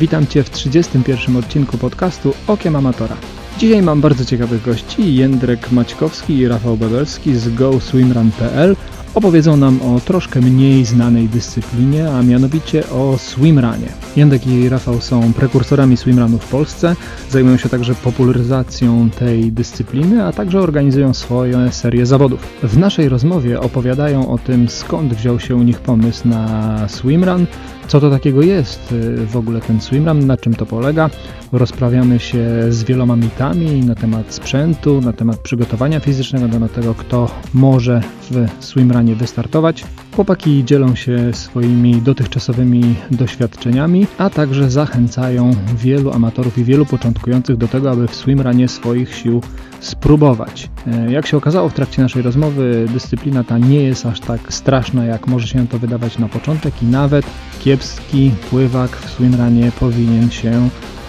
Witam Cię w 31 odcinku podcastu Okiem Amatora. Dzisiaj mam bardzo ciekawych gości, Jędrek Maćkowski i Rafał Bebelski z GoSwimRun.pl opowiedzą nam o troszkę mniej znanej dyscyplinie, a mianowicie o swimrunie. Jędrek i Rafał są prekursorami swimrunu w Polsce, zajmują się także popularyzacją tej dyscypliny, a także organizują swoje serie zawodów. W naszej rozmowie opowiadają o tym, skąd wziął się u nich pomysł na swimrun, co to takiego jest y, w ogóle ten swimrun, na czym to polega. Rozprawiamy się z wieloma mitami na temat sprzętu, na temat przygotowania fizycznego, na temat tego, kto może w swimrunie wystartować. Chłopaki dzielą się swoimi dotychczasowymi doświadczeniami, a także zachęcają wielu amatorów i wielu początkujących do tego, aby w swimrunie swoich sił spróbować. E, jak się okazało w trakcie naszej rozmowy, dyscyplina ta nie jest aż tak straszna, jak może się to wydawać na początek i nawet kiepski pływak w swimrunie powinien się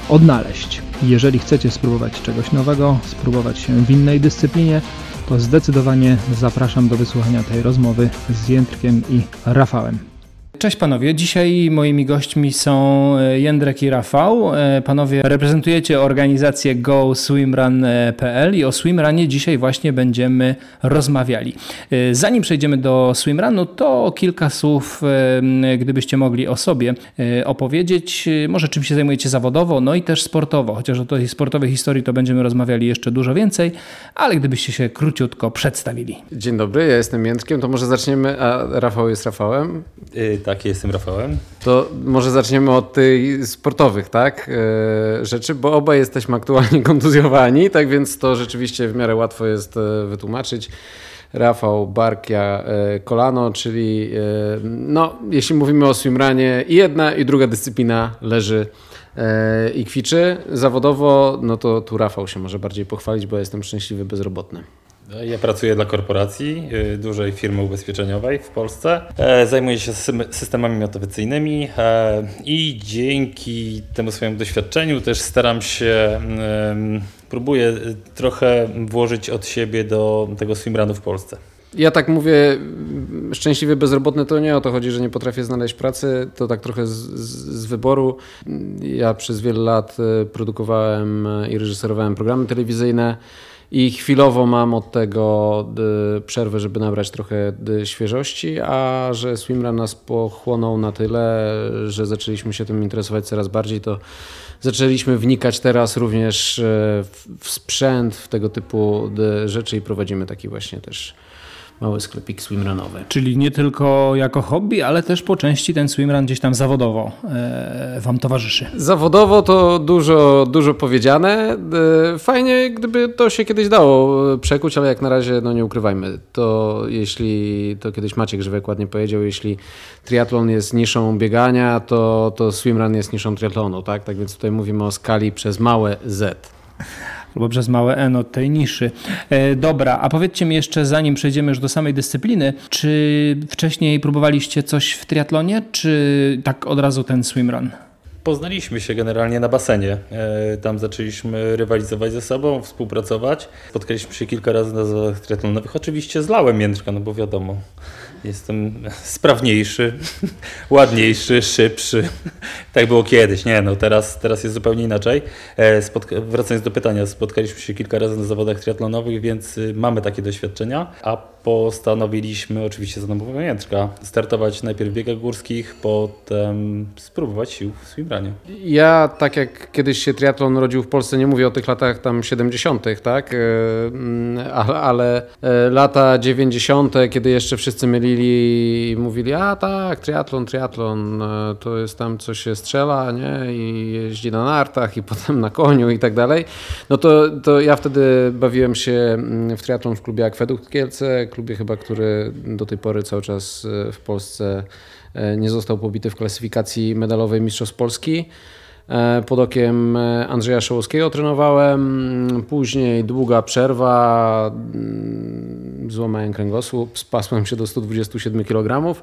odnaleźć. Jeżeli chcecie spróbować czegoś nowego, spróbować się w innej dyscyplinie, zdecydowanie zapraszam do wysłuchania tej rozmowy z Jędrkiem i Rafałem. Cześć panowie, dzisiaj moimi gośćmi są e, Jędrek i Rafał. E, panowie reprezentujecie organizację GoSwimRun.pl i o swimrunie dzisiaj właśnie będziemy rozmawiali. E, zanim przejdziemy do swimrunu, to kilka słów, gdybyście mogli o sobie opowiedzieć, może czym się zajmujecie zawodowo, no i też sportowo, chociaż o tej sportowej historii to będziemy rozmawiali jeszcze dużo więcej, ale gdybyście się króciutko przedstawili. Dzień dobry, ja jestem Jędrkiem, to może zaczniemy, a Rafał jest Rafałem. Yy, tak, jestem Rafałem. To może zaczniemy od tych sportowych, tak, yy, rzeczy, bo obaj jesteśmy aktualnie kontuzjowani, tak więc to rzeczywiście w miarę łatwo jest yy, wytłumaczyć. Rafał, bark, ja yy, kolano, czyli no, jeśli mówimy o swimranie i jedna i druga dyscyplina leży i kwiczy. Zawodowo, no to tu Rafał się może bardziej pochwalić, bo jestem szczęśliwy bezrobotny. Ja pracuję dla korporacji, y, dużej firmy ubezpieczeniowej w Polsce. E, zajmuję się systemami motywacyjnymi e, i dzięki temu swojemu doświadczeniu też staram się, próbuję trochę włożyć od siebie do tego swimrunu w Polsce. Ja tak mówię, szczęśliwie bezrobotny to nie o to chodzi, że nie potrafię znaleźć pracy, to tak trochę z, z, wyboru. Ja przez wiele lat e, produkowałem i reżyserowałem programy telewizyjne i chwilowo mam od tego y, przerwę, żeby nabrać trochę y, świeżości, a że swimrun nas pochłonął na tyle, że zaczęliśmy się tym interesować coraz bardziej, to zaczęliśmy wnikać teraz również y, w sprzęt, w tego typu rzeczy i prowadzimy taki właśnie też mały sklepik swimrunowy. Czyli nie tylko jako hobby, ale też po części ten swimrun gdzieś tam zawodowo e, Wam towarzyszy. Zawodowo to dużo, dużo powiedziane. E, fajnie, gdyby to się kiedyś dało przekuć, ale jak na razie no nie ukrywajmy. To jeśli, to kiedyś Maciek Grzywek ładnie powiedział, jeśli triatlon jest niszą biegania, to, to swimrun jest niszą triatlonu, tak? Tak więc tutaj mówimy o skali przez małe Z albo przez małe N od tej niszy. E, dobra, a powiedzcie mi jeszcze, zanim przejdziemy już do samej dyscypliny, czy wcześniej próbowaliście coś w triatlonie, czy tak od razu ten swimrun? Poznaliśmy się generalnie na basenie. E, tam zaczęliśmy rywalizować ze sobą, współpracować. Spotkaliśmy się kilka razy na zawodach triatlonowych. Oczywiście zlałem Jędrka, no bo wiadomo, Jestem sprawniejszy, ładniejszy, szybszy. Tak było kiedyś, nie no, teraz, teraz jest zupełnie inaczej. E, spotka- wracając do pytania, spotkaliśmy się kilka razy na zawodach triatlonowych, więc y, mamy takie doświadczenia, a postanowiliśmy oczywiście za namową Jędrka startować najpierw w biegach górskich, potem spróbować sił w swimranie. Ja, tak jak kiedyś się triatlon rodził w Polsce, nie mówię o tych latach tam 70., tak, e, mm, ale, ale e, lata 90., kiedy jeszcze wszyscy mieli mówili, mówili, a tak, triatlon, triatlon, e, to jest tam, co się strzela, nie, i jeździ na nartach i potem na koniu i tak dalej, no to, to ja wtedy bawiłem się mm, w triatlon w klubie Akwedukt Kielce, klubie chyba, który do tej pory cały czas e, w Polsce e, nie został pobity w klasyfikacji medalowej Mistrzostw Polski. E, pod okiem Andrzeja Szołowskiego trenowałem. Później długa przerwa, mm, złamałem kręgosłup, spasłem się do 127 kg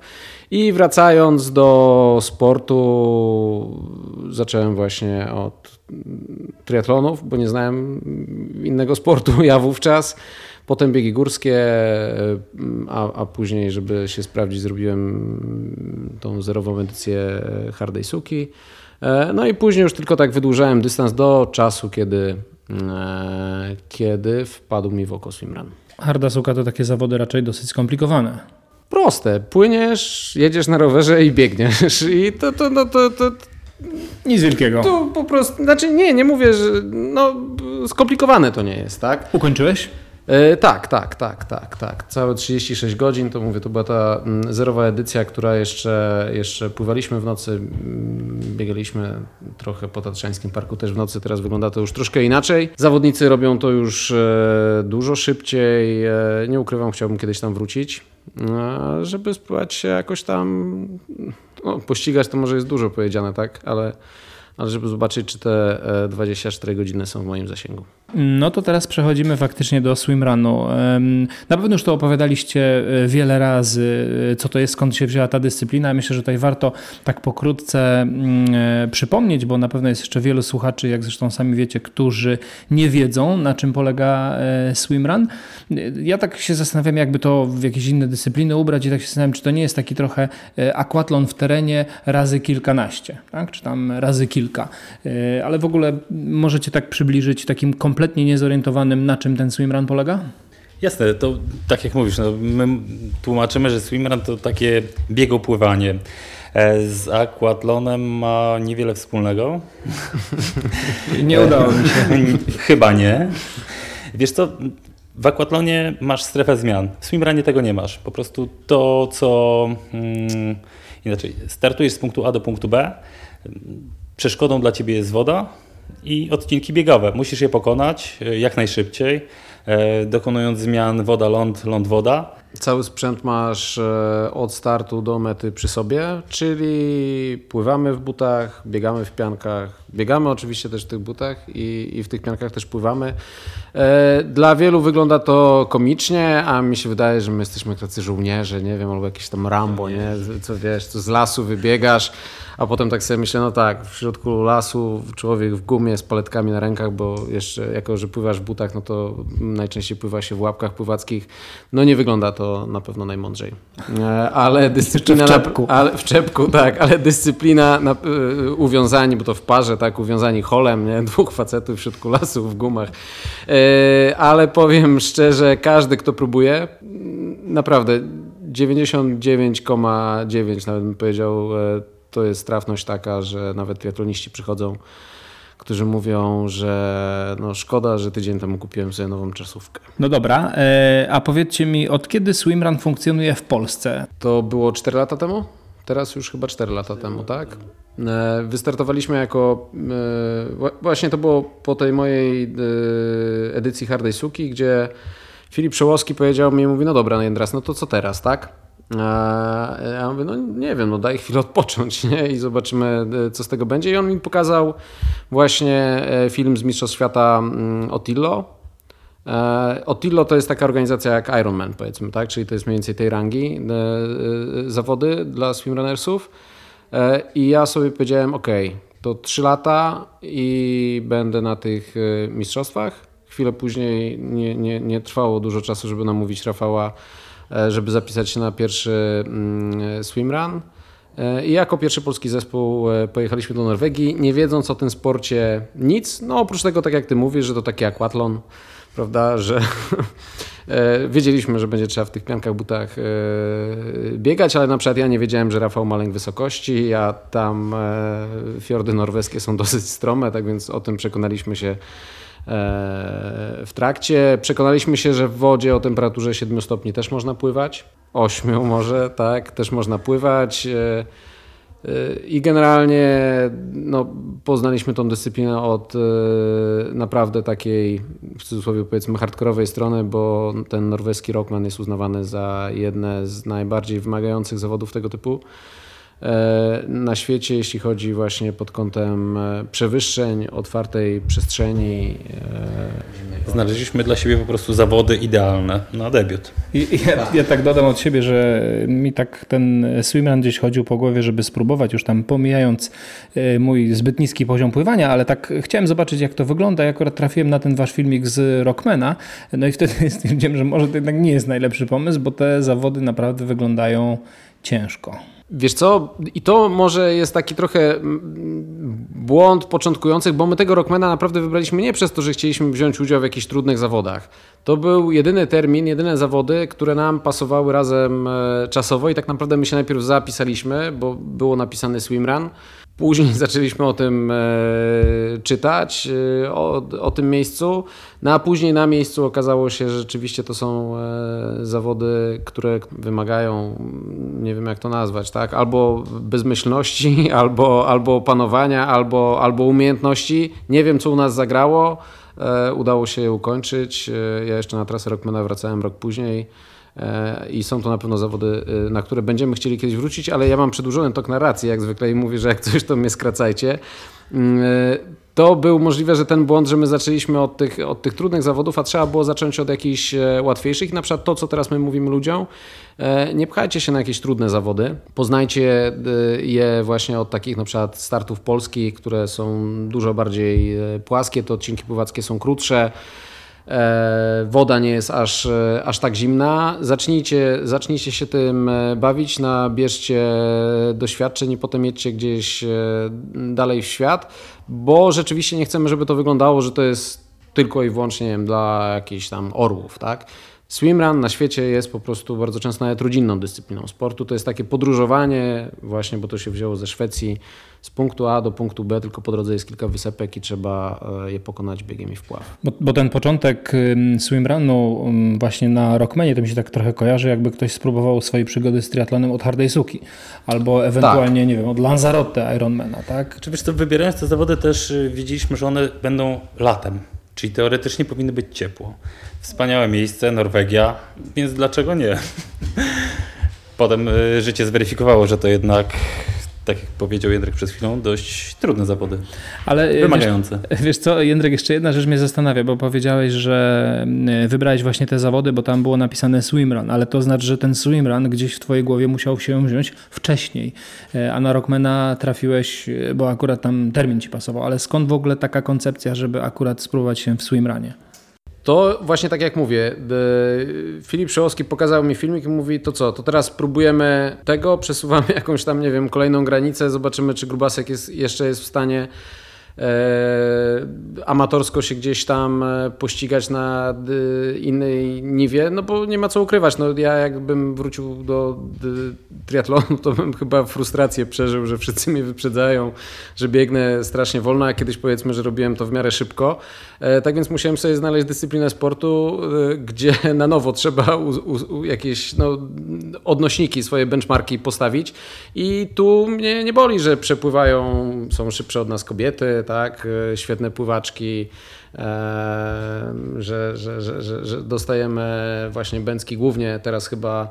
i wracając do sportu zacząłem właśnie od triatlonów, bo nie znałem innego sportu ja wówczas. Potem biegi górskie, e, a, a później, żeby się sprawdzić, zrobiłem tą zerową edycję Hardej Suki. E, no i później już tylko tak wydłużałem dystans do czasu, kiedy, e, kiedy wpadł mi w oko swimrun. Harda suka to takie zawody raczej dosyć skomplikowane. Proste. Płyniesz, jedziesz na rowerze i biegniesz. I to, to, no, to, to, Nic wielkiego. to po prostu, znaczy nie, nie mówię, że no, skomplikowane to nie jest, tak? Ukończyłeś? E, tak, tak, tak, tak, tak. Całe 36 godzin, to mówię, to była ta mm, zerowa edycja, która jeszcze, jeszcze pływaliśmy w nocy, mm, biegaliśmy trochę po Tatrzańskim Parku też w nocy, teraz wygląda to już troszkę inaczej. Zawodnicy robią to już e, dużo szybciej, e, nie ukrywam, chciałbym kiedyś tam wrócić, e, żeby spróbować się jakoś tam, no, pościgać to może jest dużo powiedziane, tak, ale, ale żeby zobaczyć, czy te e, 24 godziny są w moim zasięgu. No to teraz przechodzimy faktycznie do swimrunu. Na pewno już to opowiadaliście e, wiele razy, e, co to jest, skąd się wzięła ta dyscyplina. Myślę, że tutaj warto tak pokrótce mm, e, przypomnieć, bo na pewno jest jeszcze wielu słuchaczy, jak zresztą sami wiecie, którzy nie wiedzą, na czym polega swimrun. Ja tak się zastanawiam, jakby to w jakieś inne dyscypliny ubrać i tak się zastanawiam, czy to nie jest taki trochę aquatlon w terenie razy kilkanaście, tak? czy tam razy kilka. Ale w ogóle możecie tak przybliżyć takim kompletnie niezorientowanym, na czym ten swimrun polega? Jasne, to tak jak mówisz, no, my tłumaczymy, że swimrun to takie biegopływanie. E, Z aquatlonem ma niewiele wspólnego. Nie udało mi się. Chyba nie. Wiesz co, w aquatlonie masz strefę zmian. W swimrunie tego nie masz. Po prostu to, co... Mm, inaczej, startujesz z punktu A do punktu B. Przeszkodą dla ciebie jest woda i odcinki biegowe. Musisz je pokonać e, jak najszybciej, e, dokonując zmian woda-ląd, ląd-woda. Cały sprzęt masz e, od startu do mety przy sobie, czyli pływamy w butach, biegamy w piankach, biegamy oczywiście też w tych butach i, i w tych piankach też pływamy. E, Dla wielu wygląda to komicznie, a mi się wydaje, że my jesteśmy tacy żołnierze, nie wiem, albo jakieś tam Rambo, nie? Co wiesz, co z lasu wybiegasz, a potem tak sobie myślę, no tak, w środku lasu człowiek w gumie z paletkami na rękach, bo jeszcze jako, że pływasz w butach, no to najczęściej pływa się w łapkach pływackich. No nie wygląda to na pewno najmądrzej. E, Ale dyscyplina... w czepku. Na, ale, w czepku, tak, ale dyscyplina na, y, uwiązani, bo to w parze, tak, uwiązani holem, nie? Dwóch facetów w środku lasu w gumach. E, Ale powiem szczerze, każdy, kto próbuje, mm, naprawdę 99,9 nawet bym powiedział, e, to jest trafność taka, że nawet triatloniści przychodzą, którzy mówią, że no szkoda, że tydzień temu kupiłem sobie nową czasówkę. No dobra, e, a powiedzcie mi, od kiedy swimrun funkcjonuje w Polsce? To było 4 lata temu? Teraz już chyba 4 lata temu, tak? E, Wystartowaliśmy jako. e, wła- Właśnie to było po tej mojej edycji Hardej Suki, gdzie Filip Przełoski powiedział mi, mówi, no dobra, no Jędras, no to co teraz, tak? A ja mówię, no nie wiem, no daj chwilę odpocząć nie? i zobaczymy, e, co z tego będzie. I on mi pokazał właśnie e, film z Mistrzostw Świata mm, Otillo. E, Otillo to jest taka organizacja jak Ironman, powiedzmy, tak? Czyli to jest mniej więcej tej rangi e, e, zawody dla swimrunnersów. E, I ja sobie powiedziałem, ok, to 3 lata i będę na tych e, mistrzostwach. Chwilę później nie, nie, nie trwało dużo czasu, żeby namówić Rafała, e, żeby zapisać się na pierwszy mm, swimrun. E, I jako pierwszy polski zespół e, pojechaliśmy do Norwegii, nie wiedząc o tym sporcie nic, no oprócz tego, tak jak ty mówisz, że to taki aquatlon, prawda, że e, wiedzieliśmy, że będzie trzeba w tych piankach, butach e, biegać, ale na przykład ja nie wiedziałem, że Rafał ma lęk wysokości, a tam e, fiordy norweskie są dosyć strome, tak więc o tym przekonaliśmy się e, w trakcie. Przekonaliśmy się, że w wodzie o temperaturze 7 stopni też można pływać. 8 może, tak, też można pływać. e, e, I generalnie no, poznaliśmy tą dyscyplinę od e, naprawdę takiej, w cudzysłowie powiedzmy, hardkorowej strony, bo ten norweski rockman jest uznawany za jedne z najbardziej wymagających zawodów tego typu e, na świecie, jeśli chodzi właśnie pod kątem e, przewyższeń, otwartej przestrzeni. e, Znaleźliśmy dla siebie po prostu zawody idealne na debiut. I, i ja, ja tak dodam od siebie, że mi tak ten swimrun gdzieś chodził po głowie, żeby spróbować, już tam pomijając e, mój zbyt niski poziom pływania, ale tak chciałem zobaczyć, jak to wygląda. Ja akurat trafiłem na ten wasz filmik z Rockmana, no i wtedy stwierdziłem, że może to jednak nie jest najlepszy pomysł, bo te zawody naprawdę wyglądają ciężko. Wiesz co, i to może jest taki trochę mm, błąd początkujących, bo my tego Rockmana naprawdę wybraliśmy nie przez to, że chcieliśmy wziąć udział w jakichś trudnych zawodach. To był jedyny termin, jedyne zawody, które nam pasowały razem e, czasowo i tak naprawdę my się najpierw zapisaliśmy, bo było napisane swimrun. Później zaczęliśmy o tym e, czytać, e, o, o tym miejscu, no a później na miejscu okazało się, że rzeczywiście to są e, zawody, które wymagają, nie wiem jak to nazwać, tak? albo bezmyślności, albo, albo opanowania, albo, albo umiejętności. Nie wiem, co u nas zagrało. Udało się je ukończyć. Ja jeszcze na trasę Rockmana wracałem rok później. E, I są to na pewno zawody, e, na które będziemy chcieli kiedyś wrócić, ale ja mam przedłużony tok narracji, jak zwykle, i mówię, że jak coś, to mnie skracajcie. Mm, e, To był możliwe, że ten błąd, że my zaczęliśmy od tych, od tych trudnych zawodów, a trzeba było zacząć od jakichś łatwiejszych. Na przykład to, co teraz my mówimy ludziom, nie pchajcie się na jakieś trudne zawody. Poznajcie je właśnie od takich na przykład startów polskich, które są dużo bardziej płaskie, te odcinki pływackie są krótsze. E, woda nie jest aż, e, aż tak zimna. Zacznijcie, zacznijcie się tym e, bawić, nabierzcie doświadczeń i potem jedźcie gdzieś dalej w świat, bo rzeczywiście nie chcemy, żeby to wyglądało, że to jest tylko i wyłącznie nie wiem, dla jakichś tam orłów, tak? Swimrun na świecie jest po prostu bardzo często nawet rodzinną dyscypliną sportu. To jest takie podróżowanie, właśnie, bo to się wzięło ze Szwecji, z punktu A do punktu B, tylko po drodze jest kilka wysepek i trzeba e, je pokonać biegiem i wpław. Bo, bo ten początek swimrunu właśnie na Rockmanie to mi się tak trochę kojarzy, jakby ktoś spróbował swojej przygody z triatlonem od Hardej Suki. Albo ewentualnie, nie wiem, od Lanzarote Ironmana, tak? Czy wiesz co, wybierając te zawody też y, wiedzieliśmy, że one będą latem, czyli teoretycznie powinny być ciepło. Wspaniałe miejsce, Norwegia, więc dlaczego nie? Potem y, życie zweryfikowało, że to jednak, tak jak powiedział Jędrek przed chwilą, dość trudne zawody, Ale y, wymagające. Wiesz, wiesz co, Jędrek, jeszcze jedna rzecz mnie zastanawia, bo powiedziałeś, że y, wybrałeś właśnie te zawody, bo tam było napisane swimrun, ale to znaczy, że ten swimrun gdzieś w twojej głowie musiał się wziąć wcześniej, Y, a na Rockmana trafiłeś, bo akurat tam termin ci pasował, ale skąd w ogóle taka koncepcja, żeby akurat spróbować się w swimrunie? To właśnie tak jak mówię, e, Filip Szołowski pokazał mi filmik i mówi, to co, to teraz próbujemy tego, przesuwamy jakąś tam, nie wiem, kolejną granicę, zobaczymy, czy Grubasek jest, jeszcze jest w stanie amatorsko się gdzieś tam e, pościgać na e, innej niwie, no bo nie ma co ukrywać. No, ja jakbym wrócił do triatlonu, to bym chyba frustrację przeżył, że wszyscy mnie wyprzedzają, że biegnę strasznie wolno, a kiedyś powiedzmy, że robiłem to w miarę szybko. E, tak więc musiałem sobie znaleźć dyscyplinę sportu, e, gdzie na nowo trzeba u, u jakieś no, odnośniki, swoje benchmarki postawić i tu mnie nie boli, że przepływają, są szybsze od nas kobiety, tak, e, świetne pływaczki, e, że, że, że, że, dostajemy właśnie bęcki głównie teraz chyba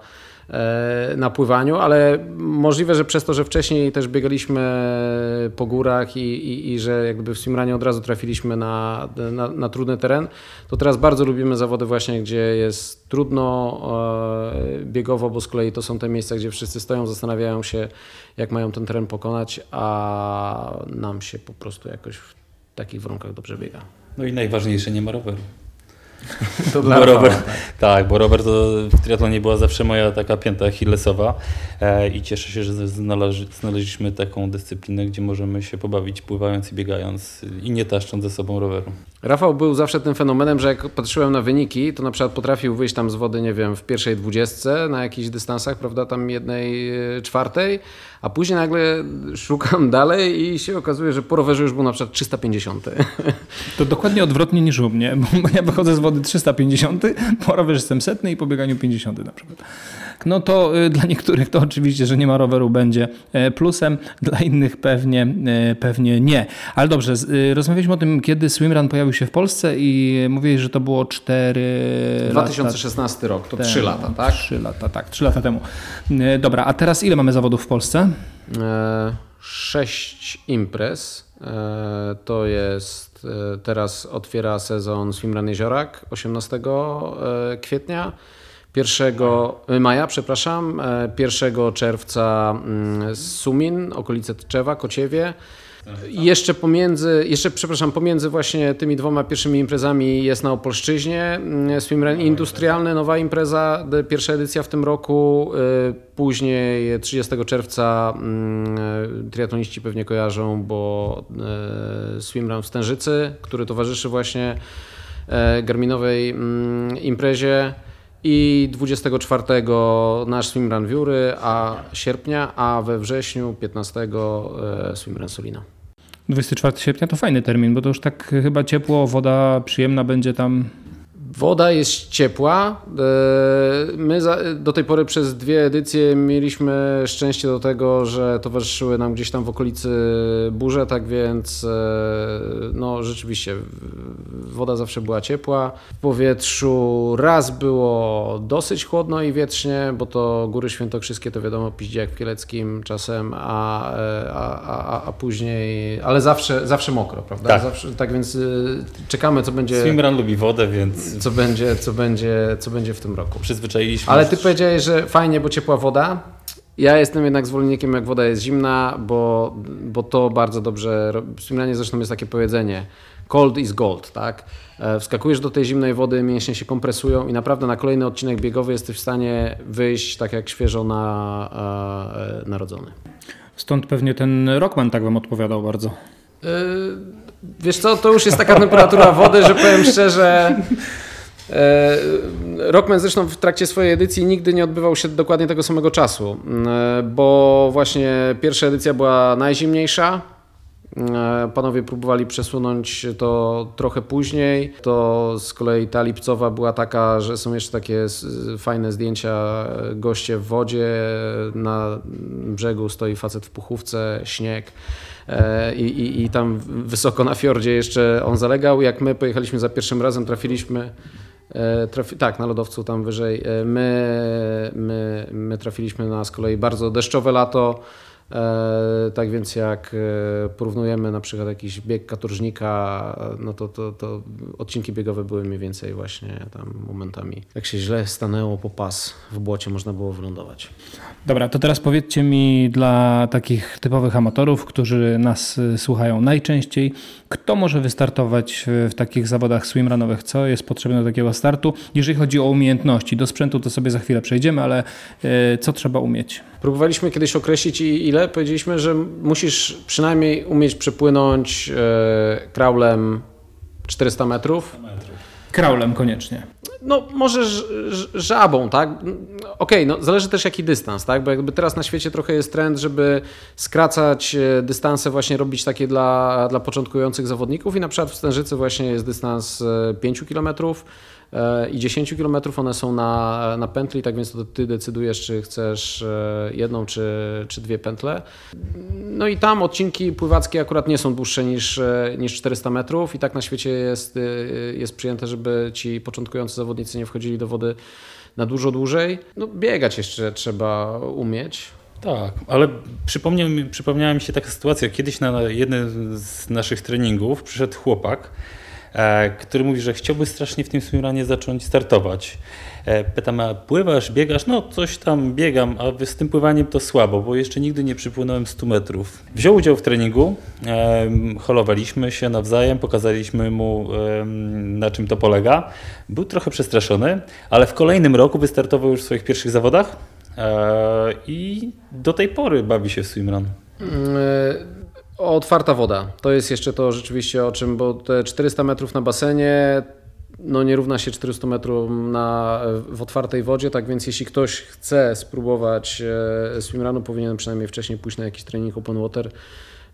na pływaniu, ale możliwe, że przez to, że wcześniej też biegaliśmy po górach i, i, i że jakby w swimranie od razu trafiliśmy na, na, na trudny teren, to teraz bardzo lubimy zawody właśnie, gdzie jest trudno e, biegowo, bo z kolei to są te miejsca, gdzie wszyscy stoją, zastanawiają się, jak mają ten teren pokonać, a nam się po prostu jakoś w takich warunkach dobrze biega. No i najważniejsze, nie ma roweru. To Bo rower, tak, bo rower to w triatlonie była zawsze moja taka pięta achillesowa e, i cieszę się, że znależy, znaleźliśmy taką dyscyplinę, gdzie możemy się pobawić pływając i biegając i nie taszcząc ze sobą roweru. Rafał był zawsze tym fenomenem, że jak patrzyłem na wyniki, to na przykład potrafił wyjść tam z wody, nie wiem, w pierwszej dwudziestce na jakichś dystansach, prawda, tam jednej e, czwartej, a później nagle szukam dalej i się okazuje, że po rowerze już był na przykład 350. To dokładnie odwrotnie niż u mnie, bo ja wychodzę z wody 350, po rowerze jestem setny i po bieganiu 50 na przykład. No to y, dla niektórych to oczywiście, że nie ma roweru będzie e, plusem, dla innych pewnie, e, pewnie nie. Ale dobrze, y, rozmawialiśmy o tym, kiedy swimrun pojawił się w Polsce i mówiłeś, że to było 4 lata 2016 rok, to temu. 3 lata, tak? 3 lata, tak, 3 lata temu. E, Dobra, a teraz ile mamy zawodów w Polsce? Sześć imprez. To jest, teraz otwiera sezon Swimrun Jeziorak 18 e, kwietnia. 1 maja, przepraszam, e, 1 czerwca mm, Sumin, okolice Tczewa, Kociewie. Jeszcze pomiędzy, jeszcze przepraszam, pomiędzy właśnie tymi dwoma pierwszymi imprezami jest na Opolszczyźnie mm, swimrun industrialny, nowa impreza, pierwsza edycja w tym roku. y, Później 30 czerwca mm, triatloniści pewnie kojarzą, bo y, swimrun w Stężycy, który towarzyszy właśnie e, Garminowej imprezie. I 24 nasz swimrun Wióry, a sierpnia, a we wrześniu 15 e, swimrun Solina. 24 sierpnia to fajny termin, bo to już tak chyba ciepło, woda przyjemna będzie tam. Woda jest ciepła. E, My do tej pory przez dwie edycje mieliśmy szczęście do tego, że towarzyszyły nam gdzieś tam w okolicy burze, tak więc e, no rzeczywiście woda zawsze była ciepła. W powietrzu raz było dosyć chłodno i wietrznie, bo to Góry Świętokrzyskie to wiadomo piździ jak w Kieleckim czasem, a, e, a, a, a później, ale zawsze, zawsze mokro, prawda? Tak. Zawsze, tak więc czekamy co będzie Swimrun lubi wodę, więc co będzie, co będzie, co będzie w tym roku. przyzwyczailiśmy Ale ty powiedziałeś, że fajnie, bo ciepła woda. Ja jestem jednak zwolennikiem, jak woda jest zimna, bo, bo to bardzo dobrze. W zresztą jest takie powiedzenie: cold is gold, tak? E, Wskakujesz do tej zimnej wody, mięśnie się kompresują i naprawdę na kolejny odcinek biegowy jesteś w stanie wyjść tak jak świeżo na, e, e, narodzony. Stąd pewnie ten Rockman tak wam odpowiadał bardzo. Yy, Wiesz co, to już jest taka temperatura wody, że powiem szczerze. E, Rockman zresztą w trakcie swojej edycji nigdy nie odbywał się dokładnie tego samego czasu, e, bo właśnie pierwsza edycja była najzimniejsza. E, Panowie próbowali przesunąć to trochę później. To z kolei ta lipcowa była taka, że są jeszcze takie fajne zdjęcia goście w wodzie. Na brzegu stoi facet w puchówce, śnieg. I, i, I tam wysoko na fiordzie jeszcze on zalegał. Jak my pojechaliśmy za pierwszym razem, trafiliśmy. E, Trafi, tak, na lodowcu tam wyżej. E, My, my, my trafiliśmy na z kolei bardzo deszczowe lato. E, tak więc jak e, porównujemy na przykład jakiś bieg katorżnika, e, no to, to, to odcinki biegowe były mniej więcej właśnie tam momentami. Jak się źle stanęło po pas w błocie, można było wylądować. Dobra, to teraz powiedzcie mi dla takich typowych amatorów, którzy nas słuchają najczęściej, kto może wystartować w, takich zawodach swimrunowych? Co jest potrzebne do takiego startu? Jeżeli chodzi o umiejętności, do sprzętu to sobie za chwilę przejdziemy, ale co trzeba umieć? Próbowaliśmy kiedyś określić i ile. Powiedzieliśmy, że musisz przynajmniej umieć przepłynąć e, kraulem 400 metrów. Kraulem koniecznie. No, może żabą, tak? Okej, no zależy też jaki dystans, tak? Bo jakby teraz na świecie trochę jest trend, żeby skracać e, dystanse, właśnie robić takie dla, dla początkujących zawodników i na przykład w Stężycy właśnie jest dystans e, 5 km i 10 km, one są na, na pętli, tak więc to ty decydujesz, czy chcesz e, jedną, czy, czy dwie pętle. No i tam odcinki pływackie akurat nie są dłuższe niż, e, niż 400 metrów i tak na świecie jest, e, jest przyjęte, żeby ci początkujący zawodnicy nie wchodzili do wody na dużo dłużej. No biegać jeszcze trzeba umieć. Tak, ale przypomniała mi się taka sytuacja. Kiedyś na jednym z naszych treningów przyszedł chłopak, e, który mówi, że chciałby strasznie w tym swimrunie zacząć startować. E, pytam, a pływasz, biegasz? No coś tam biegam, a z tym pływaniem to słabo, bo jeszcze nigdy nie przypłynąłem 100 metrów. Wziął udział w treningu, e, holowaliśmy się nawzajem, pokazaliśmy mu e, na czym to polega. Był trochę przestraszony, ale w kolejnym roku wystartował już w swoich pierwszych zawodach. Eee, I do tej pory bawi się w swimrun. Otwarta woda. To jest jeszcze to rzeczywiście o czym, bo te 400 metrów na basenie no nie równa się 400 metrów na, w otwartej wodzie, tak więc jeśli ktoś chce spróbować e, swimrunu, powinien przynajmniej wcześniej pójść na jakiś trening open water,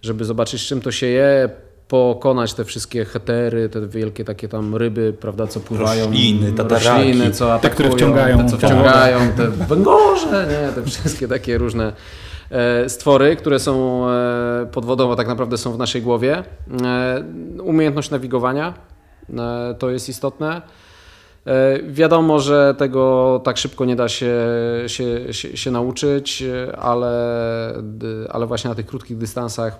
żeby zobaczyć z czym to się je, pokonać te wszystkie hetery, te wielkie takie tam ryby, prawda, co pływają. Rośliny, tataraki. rośliny, co atakują, które wciągają. te, co wciągają, te węgorze, nie, te wszystkie takie różne stwory, które są e, pod wodą, a tak naprawdę są w naszej głowie. E, Umiejętność nawigowania e, to jest istotne. E, Wiadomo, że tego tak szybko nie da się, się, się, się nauczyć, e, ale, ale właśnie na tych krótkich dystansach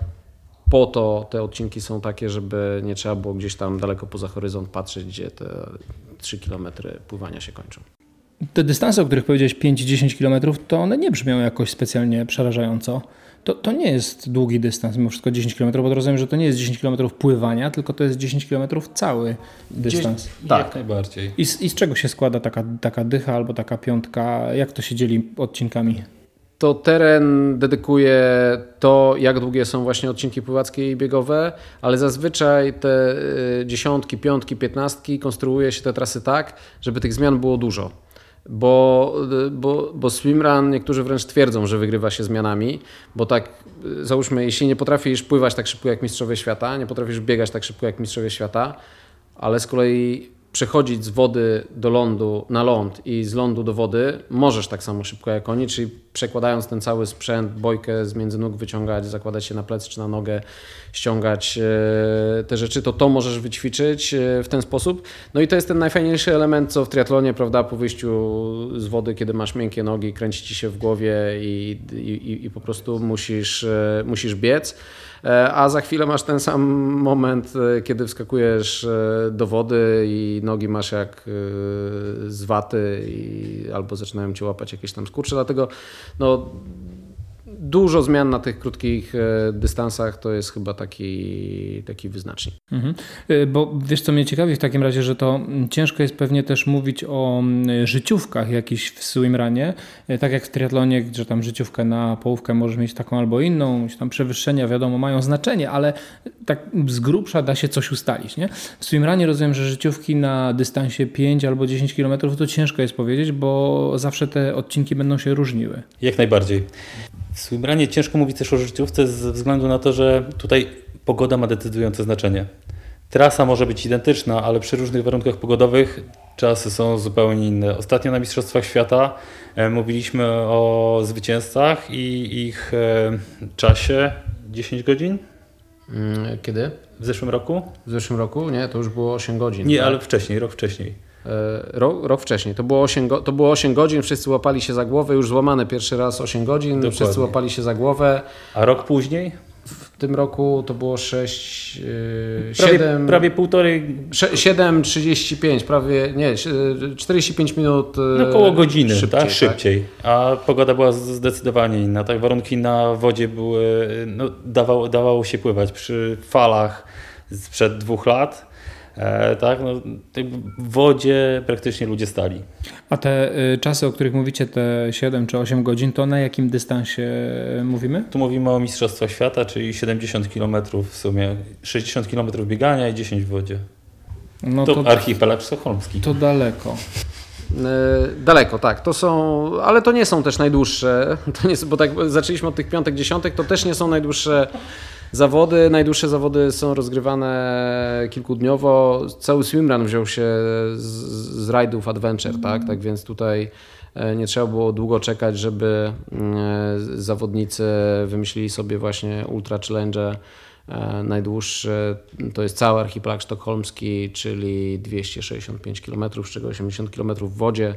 po to te odcinki są takie, żeby nie trzeba było gdzieś tam daleko poza horyzont patrzeć, gdzie te 3 km pływania się kończą. Te dystanse, o których powiedziałeś 5-10 km, to one nie brzmią jakoś specjalnie przerażająco. to, to nie jest długi dystans, mimo wszystko 10 km, bo rozumiem, że to nie jest 10 km pływania, tylko to jest 10 km cały dystans. Tak, jak najbardziej. I z, I z czego się składa taka, taka dycha albo taka piątka? Jak to się dzieli odcinkami? To teren dedykuje to, jak długie są właśnie odcinki pływackie i biegowe, ale zazwyczaj te y, dziesiątki, piątki, piętnastki konstruuje się te trasy tak, żeby tych zmian było dużo. Bo, bo, bo swimrun niektórzy wręcz twierdzą, że wygrywa się zmianami, bo tak y, załóżmy, jeśli nie potrafisz pływać tak szybko jak mistrzowie świata, nie potrafisz biegać tak szybko jak mistrzowie świata, ale z kolei przechodzić z wody do lądu na ląd i z lądu do wody możesz tak samo szybko jak oni, czyli przekładając ten cały sprzęt, bojkę z między nóg wyciągać, zakładać się na plecy czy na nogę, ściągać e, te rzeczy, to to możesz wyćwiczyć e, w ten sposób. No i to jest ten najfajniejszy element, co w triatlonie, prawda, po wyjściu z wody, kiedy masz miękkie nogi, kręci ci się w głowie i, i, i po prostu musisz, e, musisz biec. A za chwilę masz ten sam moment, kiedy wskakujesz do wody i nogi masz jak z waty i albo zaczynają cię łapać jakieś tam skurcze, dlatego no, dużo zmian na tych krótkich e, dystansach to jest chyba taki, taki wyznacznik. Mhm. E, bo wiesz co mnie ciekawi w takim razie, że to mm, ciężko jest pewnie też mówić o mm, życiówkach jakichś w swimranie, e, tak jak w triatlonie, że tam życiówkę na połówkę możesz mieć taką albo inną, tam przewyższenia wiadomo mają znaczenie, ale tak z grubsza da się coś ustalić. Nie? W swimranie rozumiem, że życiówki na dystansie 5 albo 10 km to ciężko jest powiedzieć, bo zawsze te odcinki będą się różniły. Jak najbardziej. W swimranie ciężko mówić też o życiówce ze względu na to, że tutaj pogoda ma decydujące znaczenie. Trasa może być identyczna, ale przy różnych warunkach pogodowych czasy są zupełnie inne. Ostatnio na Mistrzostwach Świata e, mówiliśmy o zwycięzcach i ich e, czasie 10 godzin. Mm, kiedy? W zeszłym roku? W zeszłym roku? Nie, to już było 8 godzin. Nie, tak? ale wcześniej, rok wcześniej. E, rok, rok, wcześniej. To było, 8 to było 8 godzin, wszyscy łapali się za głowę, już złamane pierwszy raz 8 godzin, Dokładnie. wszyscy łapali się za głowę. A rok później? W tym roku to było 6, yy, prawie, 7, prawie półtorej. 7,35, prawie, nie, 45 minut. No około godziny, szybciej, tak? szybciej. Tak? A pogoda była zdecydowanie inna. Tak, warunki na wodzie były, no, dawało, dawało się pływać przy falach sprzed dwóch lat E, tak, no, w wodzie praktycznie ludzie stali. A te y, czasy, o których mówicie, te 7 czy 8 godzin, to na jakim dystansie mówimy? Tu mówimy o Mistrzostwach Świata, czyli 70 km w sumie, 60 km biegania i 10 w wodzie. No to, to archipelag sztokholmski. To daleko. E, daleko, tak. To są, ale to nie są też najdłuższe. To nie, bo tak zaczęliśmy od tych piątek, dziesiątek, to też nie są najdłuższe Zawody, najdłuższe zawody są rozgrywane kilkudniowo. Cały swimrun wziął się z, z rajdów Adventure, tak? Tak więc tutaj e, nie trzeba było długo czekać, żeby e, zawodnicy wymyślili sobie właśnie Ultra Challenge. Najdłuższy to jest cały archipelag sztokholmski, czyli 265 km, z czego 80 km w wodzie.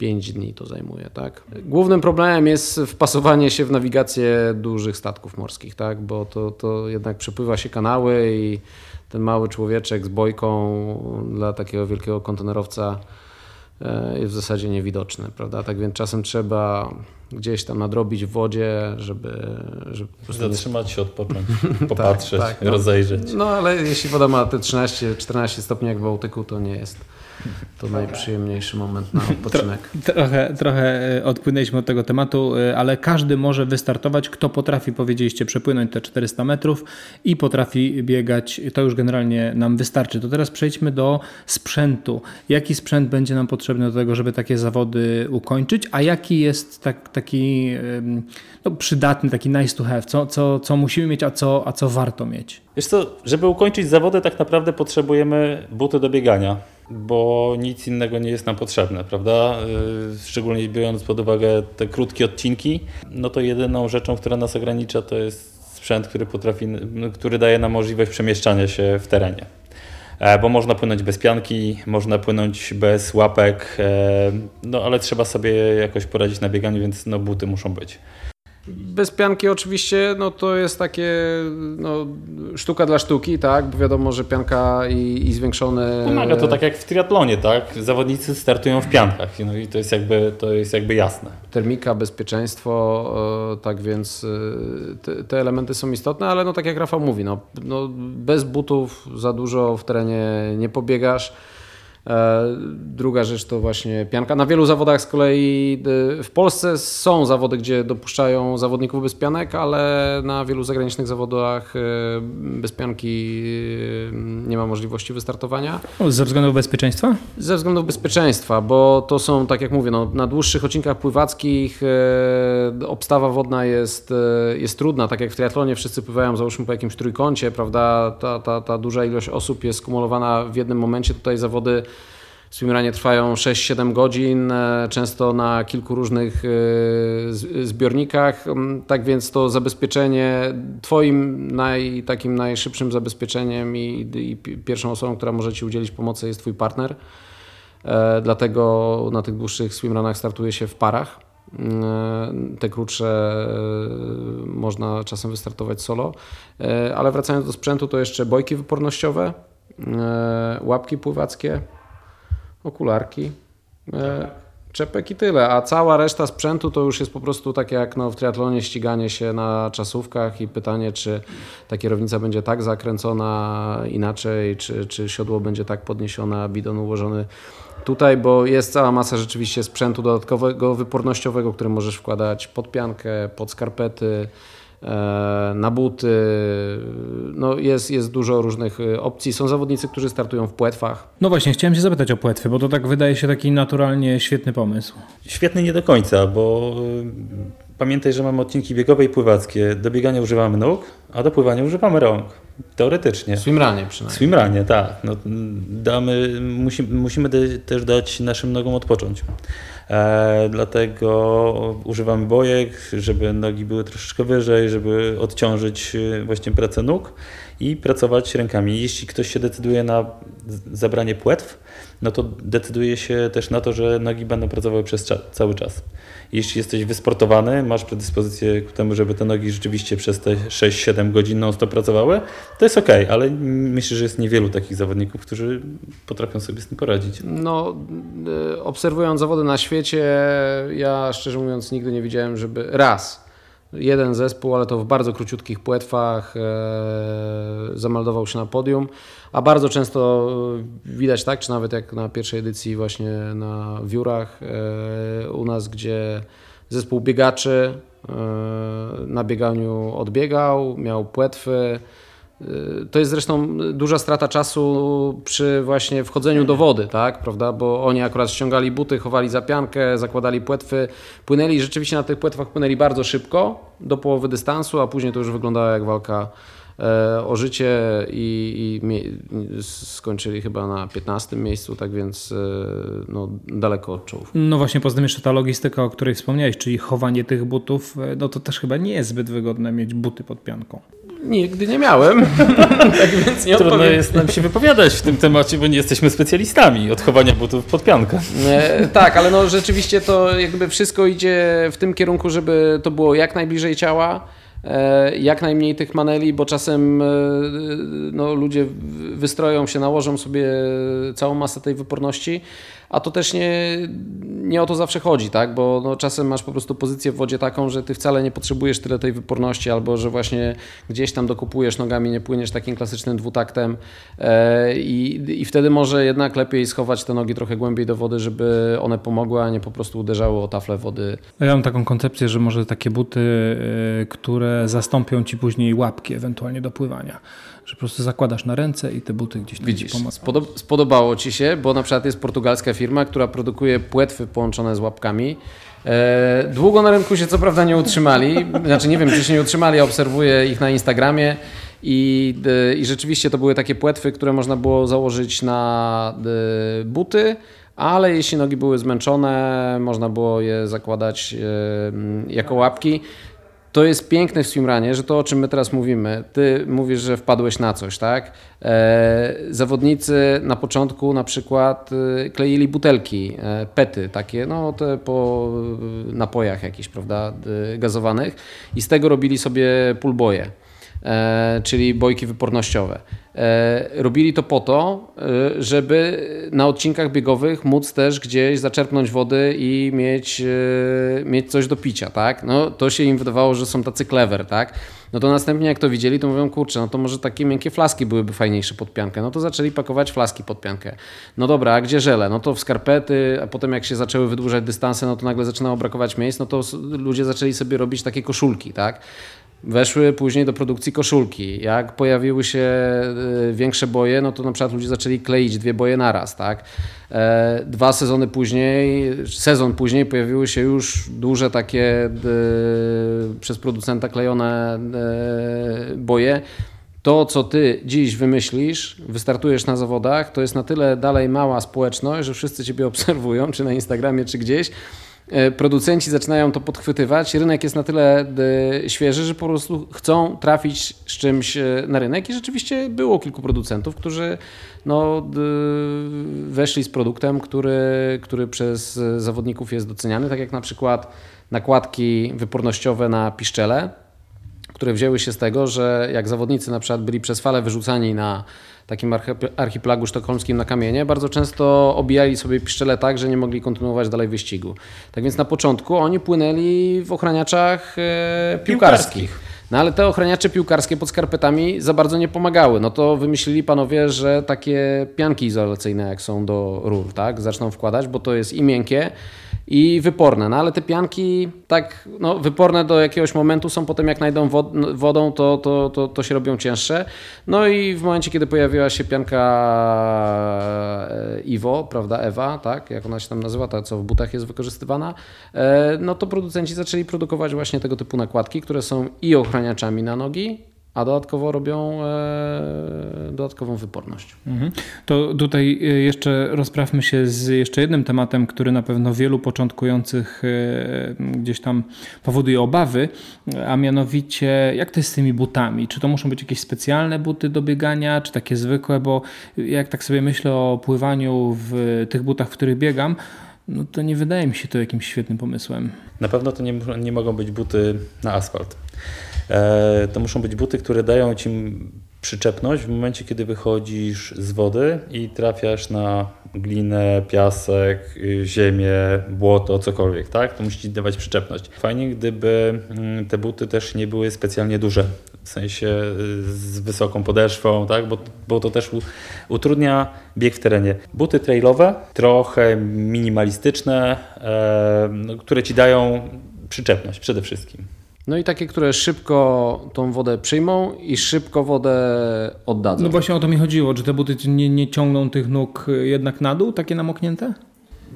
5 dni to zajmuje, tak? Głównym problemem jest wpasowanie się w nawigację dużych statków morskich, tak? Bo to, to jednak przepływa się kanały i ten mały człowieczek z bojką dla takiego wielkiego kontenerowca e, jest w zasadzie niewidoczny, prawda? Tak więc czasem trzeba gdzieś tam nadrobić w wodzie, żeby... żeby po prostu Zatrzymać nie... się, odpocząć, popatrzeć, tak, tak, no, rozejrzeć. No ale jeśli woda ma te 13-14 stopni jak w Bałtyku, to nie jest to najprzyjemniejszy moment na odpoczynek. Trochę, trochę e, odpłynęliśmy od tego tematu, e, ale każdy może wystartować, kto potrafi, powiedzieliście, przepłynąć te 400 metrów i potrafi biegać. To już generalnie nam wystarczy. To teraz przejdźmy do sprzętu. Jaki sprzęt będzie nam potrzebny do tego, żeby takie zawody ukończyć, a jaki jest tak, taki no, przydatny, taki nice to have? Co, co, co musimy mieć, a co, a co warto mieć? Wiesz co, żeby ukończyć zawody tak naprawdę potrzebujemy buty do biegania bo nic innego nie jest nam potrzebne, prawda? Y, szczególnie biorąc pod uwagę te krótkie odcinki, no to jedyną rzeczą, która nas ogranicza, to jest sprzęt, który potrafi, który daje nam możliwość przemieszczania się w terenie. E, bo można płynąć bez pianki, można płynąć bez łapek, e, no ale trzeba sobie jakoś poradzić na bieganiu, więc no buty muszą być. Bez pianki oczywiście no to jest takie no, sztuka dla sztuki, tak? Bo wiadomo, że pianka i, i zwiększone... Pomaga to tak jak w triatlonie, tak? Zawodnicy startują w piankach no i to jest jakby, to jest jakby jasne. Termika, bezpieczeństwo, e, tak więc e, te, te, elementy są istotne, ale no tak jak Rafał mówi, no, no bez butów za dużo w terenie nie pobiegasz. E, druga rzecz to właśnie pianka. Na wielu zawodach z kolei e, w Polsce są zawody, gdzie dopuszczają zawodników bez pianek, ale na wielu zagranicznych zawodach e, bez pianki nie ma możliwości wystartowania. Ze względów bezpieczeństwa? Ze względów bezpieczeństwa, bo to są, tak jak mówię, no, na dłuższych odcinkach pływackich obstawa wodna jest, jest trudna. Tak jak w triatlonie wszyscy pływają załóżmy po jakimś trójkącie, prawda? Ta, ta, ta duża ilość osób jest skumulowana w jednym momencie. Tutaj zawody swimranie trwają 6-7 godzin, e, często na kilku różnych e, zbiornikach. Mm, tak więc to zabezpieczenie, Twoim naj, takim najszybszym zabezpieczeniem i, i pierwszą osobą, która może Ci udzielić pomocy jest Twój partner. E, dlatego na tych dłuższych swimranach startuje się w parach. Mm, te krótsze można czasem wystartować solo. Ale wracając do sprzętu, to jeszcze bojki wypornościowe, łapki pływackie, okularki, e, czepek i tyle. A cała reszta sprzętu to już jest po prostu tak jak no, w triatlonie ściganie się na czasówkach i pytanie, czy ta kierownica będzie tak zakręcona inaczej, czy, czy siodło będzie tak podniesione, a bidon ułożony tutaj, bo jest cała masa rzeczywiście sprzętu dodatkowego, wypornościowego, który możesz wkładać pod piankę, pod skarpety, na buty. No jest, jest dużo różnych e, opcji. Są zawodnicy, którzy startują w płetwach. No właśnie, chciałem się zapytać o płetwy, bo to tak wydaje się taki naturalnie świetny pomysł. Świetny nie do końca, bo e, pamiętaj, że mamy odcinki biegowe i pływackie. Do biegania używamy nóg, a do pływania używamy rąk. Teoretycznie. Swimranie przynajmniej. Swimranie, tak. No, damy, musi, musimy też dać naszym nogom odpocząć. E, dlatego używamy bojek, żeby nogi były troszeczkę wyżej, żeby odciążyć e, właśnie pracę nóg i pracować rękami. Jeśli ktoś się decyduje na zabranie płetw, no to decyduje się też na to, że nogi będą pracowały przez cały czas. Jeśli jesteś wysportowany, masz predyspozycję ku temu, żeby te nogi rzeczywiście przez te 6-7 godzin non stop pracowały, to jest ok, ale myślę, że jest niewielu takich zawodników, którzy potrafią sobie z tym poradzić. No, e, obserwując zawody na świecie, ja szczerze mówiąc nigdy nie widziałem, żeby raz jeden zespół, ale to w bardzo króciutkich płetwach e, zameldował się na podium, a bardzo często widać tak, czy nawet jak na pierwszej edycji właśnie na Wiórach e, u nas, gdzie zespół biegaczy e, na bieganiu odbiegał, miał płetwy, to jest zresztą duża strata czasu przy właśnie wchodzeniu do wody, tak, prawda? Bo oni akurat ściągali buty, chowali zapiankę, zakładali płetwy, płynęli, rzeczywiście na tych płetwach płynęli bardzo szybko, do połowy dystansu, a później to już wyglądało jak walka e, o życie i, i skończyli chyba na 15 miejscu, tak więc e, no, daleko od czołów. No właśnie, poza tym jeszcze ta logistyka, o której wspomniałeś, czyli chowanie tych butów, e, no to też chyba nie jest zbyt wygodne mieć buty pod pianką. Nigdy nie miałem. tak więc nie Trudno odpowiem. jest nam się wypowiadać w tym temacie, bo nie jesteśmy specjalistami od chowania butów pod piankę. E, tak, ale no rzeczywiście to jakby wszystko idzie w tym kierunku, żeby to było jak najbliżej ciała e, jak najmniej tych maneli, bo czasem e, no, ludzie wystroją się, nałożą sobie całą masę tej wyporności, a to też nie, nie o to zawsze chodzi, tak? bo no, czasem masz po prostu pozycję w wodzie taką, że ty wcale nie potrzebujesz tyle tej wyporności, albo że właśnie gdzieś tam dokupujesz nogami, nie płyniesz takim klasycznym dwutaktem e, i, i wtedy może jednak lepiej schować te nogi trochę głębiej do wody, żeby one pomogły, a nie po prostu uderzały o taflę wody. Ja mam taką koncepcję, że może takie buty, e, które zastąpią ci później łapki ewentualnie do pływania że po prostu zakładasz na ręce i te buty gdzieś tam Widzisz, spodob spodobało Ci się, bo na przykład jest portugalska firma, która produkuje płetwy połączone z łapkami. E, długo na rynku się co prawda nie utrzymali, znaczy nie wiem, czy się nie utrzymali, obserwuję ich na Instagramie i, e, i rzeczywiście to były takie płetwy, które można było założyć na e, buty, ale jeśli nogi były zmęczone, można było je zakładać jako łapki. To jest piękne w swimranie, że to o czym my teraz mówimy, ty mówisz, że wpadłeś na coś, tak? E, zawodnicy na początku na przykład e, kleili butelki, e, pety takie, no te po napojach jakichś, prawda, gazowanych i z tego robili sobie pulboje. E, czyli bojki wypornościowe. E, robili to po to, e, żeby na odcinkach biegowych móc też gdzieś zaczerpnąć wody i mieć, mieć coś do picia, tak? No, to się im wydawało, że są tacy clever, tak? No to następnie jak to widzieli, to mówią, kurczę, no to może takie miękkie flaski byłyby fajniejsze pod piankę. No to zaczęli pakować flaski pod piankę. No dobra, a gdzie żele? No to w skarpety, a potem jak się zaczęły wydłużać dystanse, no to nagle zaczynało brakować miejsc, no to ludzie zaczęli sobie robić takie koszulki, tak? Weszły później do produkcji koszulki. Jak pojawiły się y, większe boje, no to na przykład ludzie zaczęli kleić dwie boje naraz, tak? E, dwa sezony później, sezon później pojawiły się już duże takie y, przez producenta klejone y, boje. To, co ty dziś wymyślisz, wystartujesz na zawodach, to jest na tyle dalej mała społeczność, że wszyscy ciebie obserwują, czy na Instagramie, czy gdzieś, producenci zaczynają to podchwytywać. Rynek jest na tyle e, świeży, że po prostu chcą trafić z czymś e, na rynek i rzeczywiście było kilku producentów, którzy no, weszli z produktem, który, który przez zawodników jest doceniany, tak jak na przykład nakładki wypornościowe na piszczele, które wzięły się z tego, że jak zawodnicy na przykład byli przez falę wyrzucani na takim archipelagu sztokholmskim na kamienie, bardzo często obijali sobie piszczele tak, że nie mogli kontynuować dalej wyścigu. Tak więc na początku oni płynęli w ochraniaczach e, piłkarskich. piłkarskich. No ale te ochraniacze piłkarskie pod skarpetami za bardzo nie pomagały. No to wymyślili panowie, że takie pianki izolacyjne jak są do rur, tak, zaczną wkładać, bo to jest i miękkie, i wyporne. No ale te pianki tak no, wyporne do jakiegoś momentu są, potem jak najdą wodą, to, to, to, to się robią cięższe. No i w momencie, kiedy pojawiła się pianka e, Iwo, prawda, Ewa, tak, jak ona się tam nazywa, ta co w butach jest wykorzystywana, e, no to producenci zaczęli produkować właśnie tego typu nakładki, które są i ochraniaczami na nogi, a dodatkowo robią e, dodatkową wyporność. Mhm. To tutaj e, jeszcze rozprawmy się z jeszcze jednym tematem, który na pewno wielu początkujących e, gdzieś tam powoduje obawy, a mianowicie jak to jest z tymi butami? Czy to muszą być jakieś specjalne buty do biegania, czy takie zwykłe? Bo jak tak sobie myślę o pływaniu w tych butach, w których biegam, no to nie wydaje mi się to jakimś świetnym pomysłem. Na pewno to nie, nie mogą być buty na asfalt. E, to muszą być buty, które dają ci przyczepność w momencie, kiedy wychodzisz z wody i trafiasz na glinę, piasek, y, ziemię, błoto, cokolwiek, tak? To musi dawać przyczepność. Fajnie, gdyby mm, te buty też nie były specjalnie duże, w sensie y, z wysoką podeszwą, tak? Bo, bo to też utrudnia bieg w terenie. Buty trailowe, trochę minimalistyczne, e, no, które ci dają przyczepność przede wszystkim. No i takie, które szybko tą wodę przyjmą i szybko wodę oddadzą. No właśnie o to mi chodziło, czy te buty nie, nie ciągną tych nóg jednak na dół, takie namoknięte?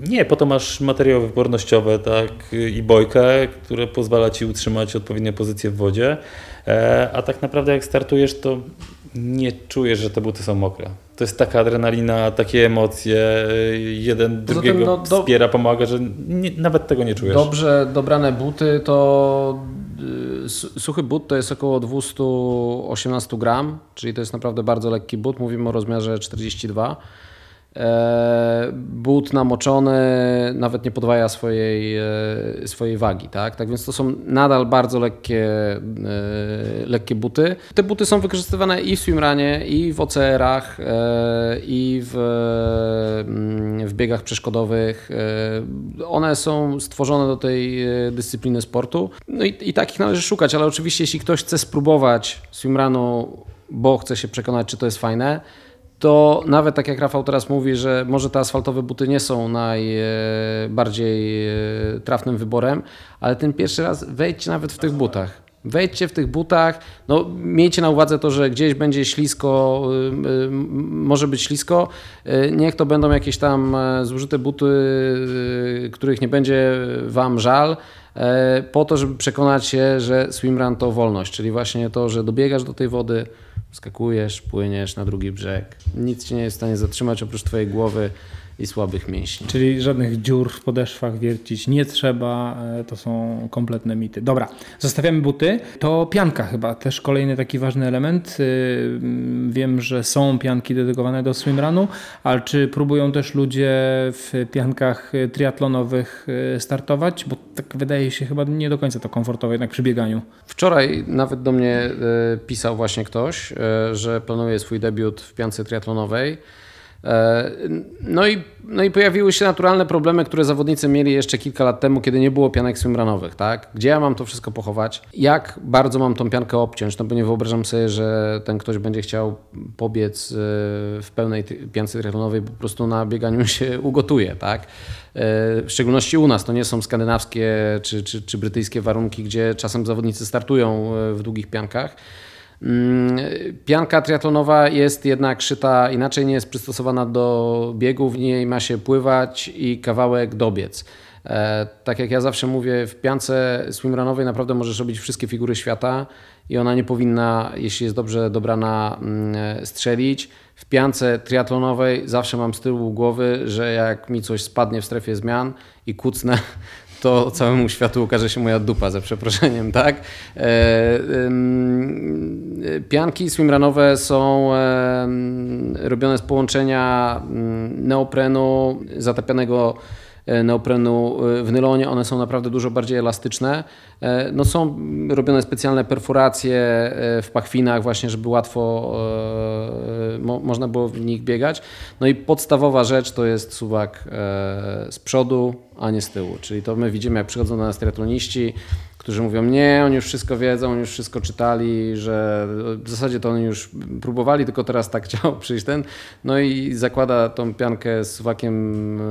Nie, po to masz materiały wypornościowe tak, i bojkę, które pozwala ci utrzymać odpowiednie pozycje w wodzie, e, a tak naprawdę jak startujesz, to nie czujesz, że te buty są mokre. To jest taka adrenalina, takie emocje, jeden drugiego no, do... wspiera, pomaga, że nie, nawet tego nie czujesz. Dobrze dobrane buty to Y, suchy but to jest około 218 gram, czyli to jest naprawdę bardzo lekki but. Mówimy o rozmiarze 42. E, but namoczony nawet nie podwaja swojej, e, swojej wagi, tak? tak więc to są nadal bardzo lekkie, e, lekkie buty. Te buty są wykorzystywane i w swimranie, i w OCR-ach, i w, mm, w biegach przeszkodowych. One są stworzone do tej dyscypliny sportu. No i, i takich należy szukać, ale oczywiście jeśli ktoś chce spróbować swimranu, bo chce się przekonać, czy to jest fajne, to nawet tak jak Rafał teraz mówi, że może te asfaltowe buty nie są najbardziej e, trafnym wyborem, ale ten pierwszy raz wejdźcie nawet w tych butach. Wejdźcie w tych butach, no miejcie na uwadze to, że gdzieś będzie ślisko, e, e, może być ślisko, niech to będą jakieś tam zużyte buty, których nie będzie Wam żal, po to, żeby przekonać się, że swimrun to wolność, czyli właśnie to, że dobiegasz do tej wody, skakujesz, płyniesz na drugi brzeg. Nic cię nie jest w stanie zatrzymać oprócz twojej głowy i słabych mięśni. Czyli żadnych dziur w podeszwach wiercić nie trzeba, e, to są kompletne mity. Dobra, zostawiamy buty. To pianka chyba, też kolejny taki ważny element. Y, wiem, że są pianki dedykowane do swimrunu, ale czy próbują też ludzie w piankach triatlonowych y, startować? Bo tak wydaje się chyba nie do końca to komfortowe jednak przy bieganiu. Wczoraj nawet do mnie e, pisał właśnie ktoś, e, że planuje swój debiut w piance triatlonowej. E, no i, no i pojawiły się naturalne problemy, które zawodnicy mieli jeszcze kilka lat temu, kiedy nie było pianek swimrunowych, tak? Gdzie ja mam to wszystko pochować? Jak bardzo mam tą piankę obciąć? No bo nie wyobrażam sobie, że ten ktoś będzie chciał pobiec e, w pełnej piance triatlonowej, po prostu na bieganiu się ugotuje, tak? E, w szczególności u nas, to nie są skandynawskie czy, czy, czy brytyjskie warunki, gdzie czasem zawodnicy startują w długich piankach. Mm, pianka triatlonowa jest jednak szyta inaczej, nie jest przystosowana do biegu, w niej ma się pływać i kawałek dobiec. E, tak jak ja zawsze mówię, w piance swimrunowej naprawdę możesz robić wszystkie figury świata i ona nie powinna, jeśli jest dobrze dobrana, mm, strzelić. W piance triatlonowej zawsze mam z tyłu głowy, że jak mi coś spadnie w strefie zmian i kucnę, to całemu światu ukaże się moja dupa, za przeproszeniem, tak? E, pianki swimrunowe są robione z połączenia mm, neoprenu zatapianego E, neoprenu e, w nylonie, one są naprawdę dużo bardziej elastyczne. E, no są robione specjalne perforacje w pachwinach właśnie, żeby łatwo mo można było w nich biegać. No i podstawowa rzecz to jest suwak z przodu, a nie z tyłu. Czyli to my widzimy, jak przychodzą do nas triatloniści, którzy mówią, nie, oni już wszystko wiedzą, oni już wszystko czytali, że w zasadzie to oni już próbowali, tylko teraz tak chciał przyjść ten, no i zakłada tą piankę z suwakiem e,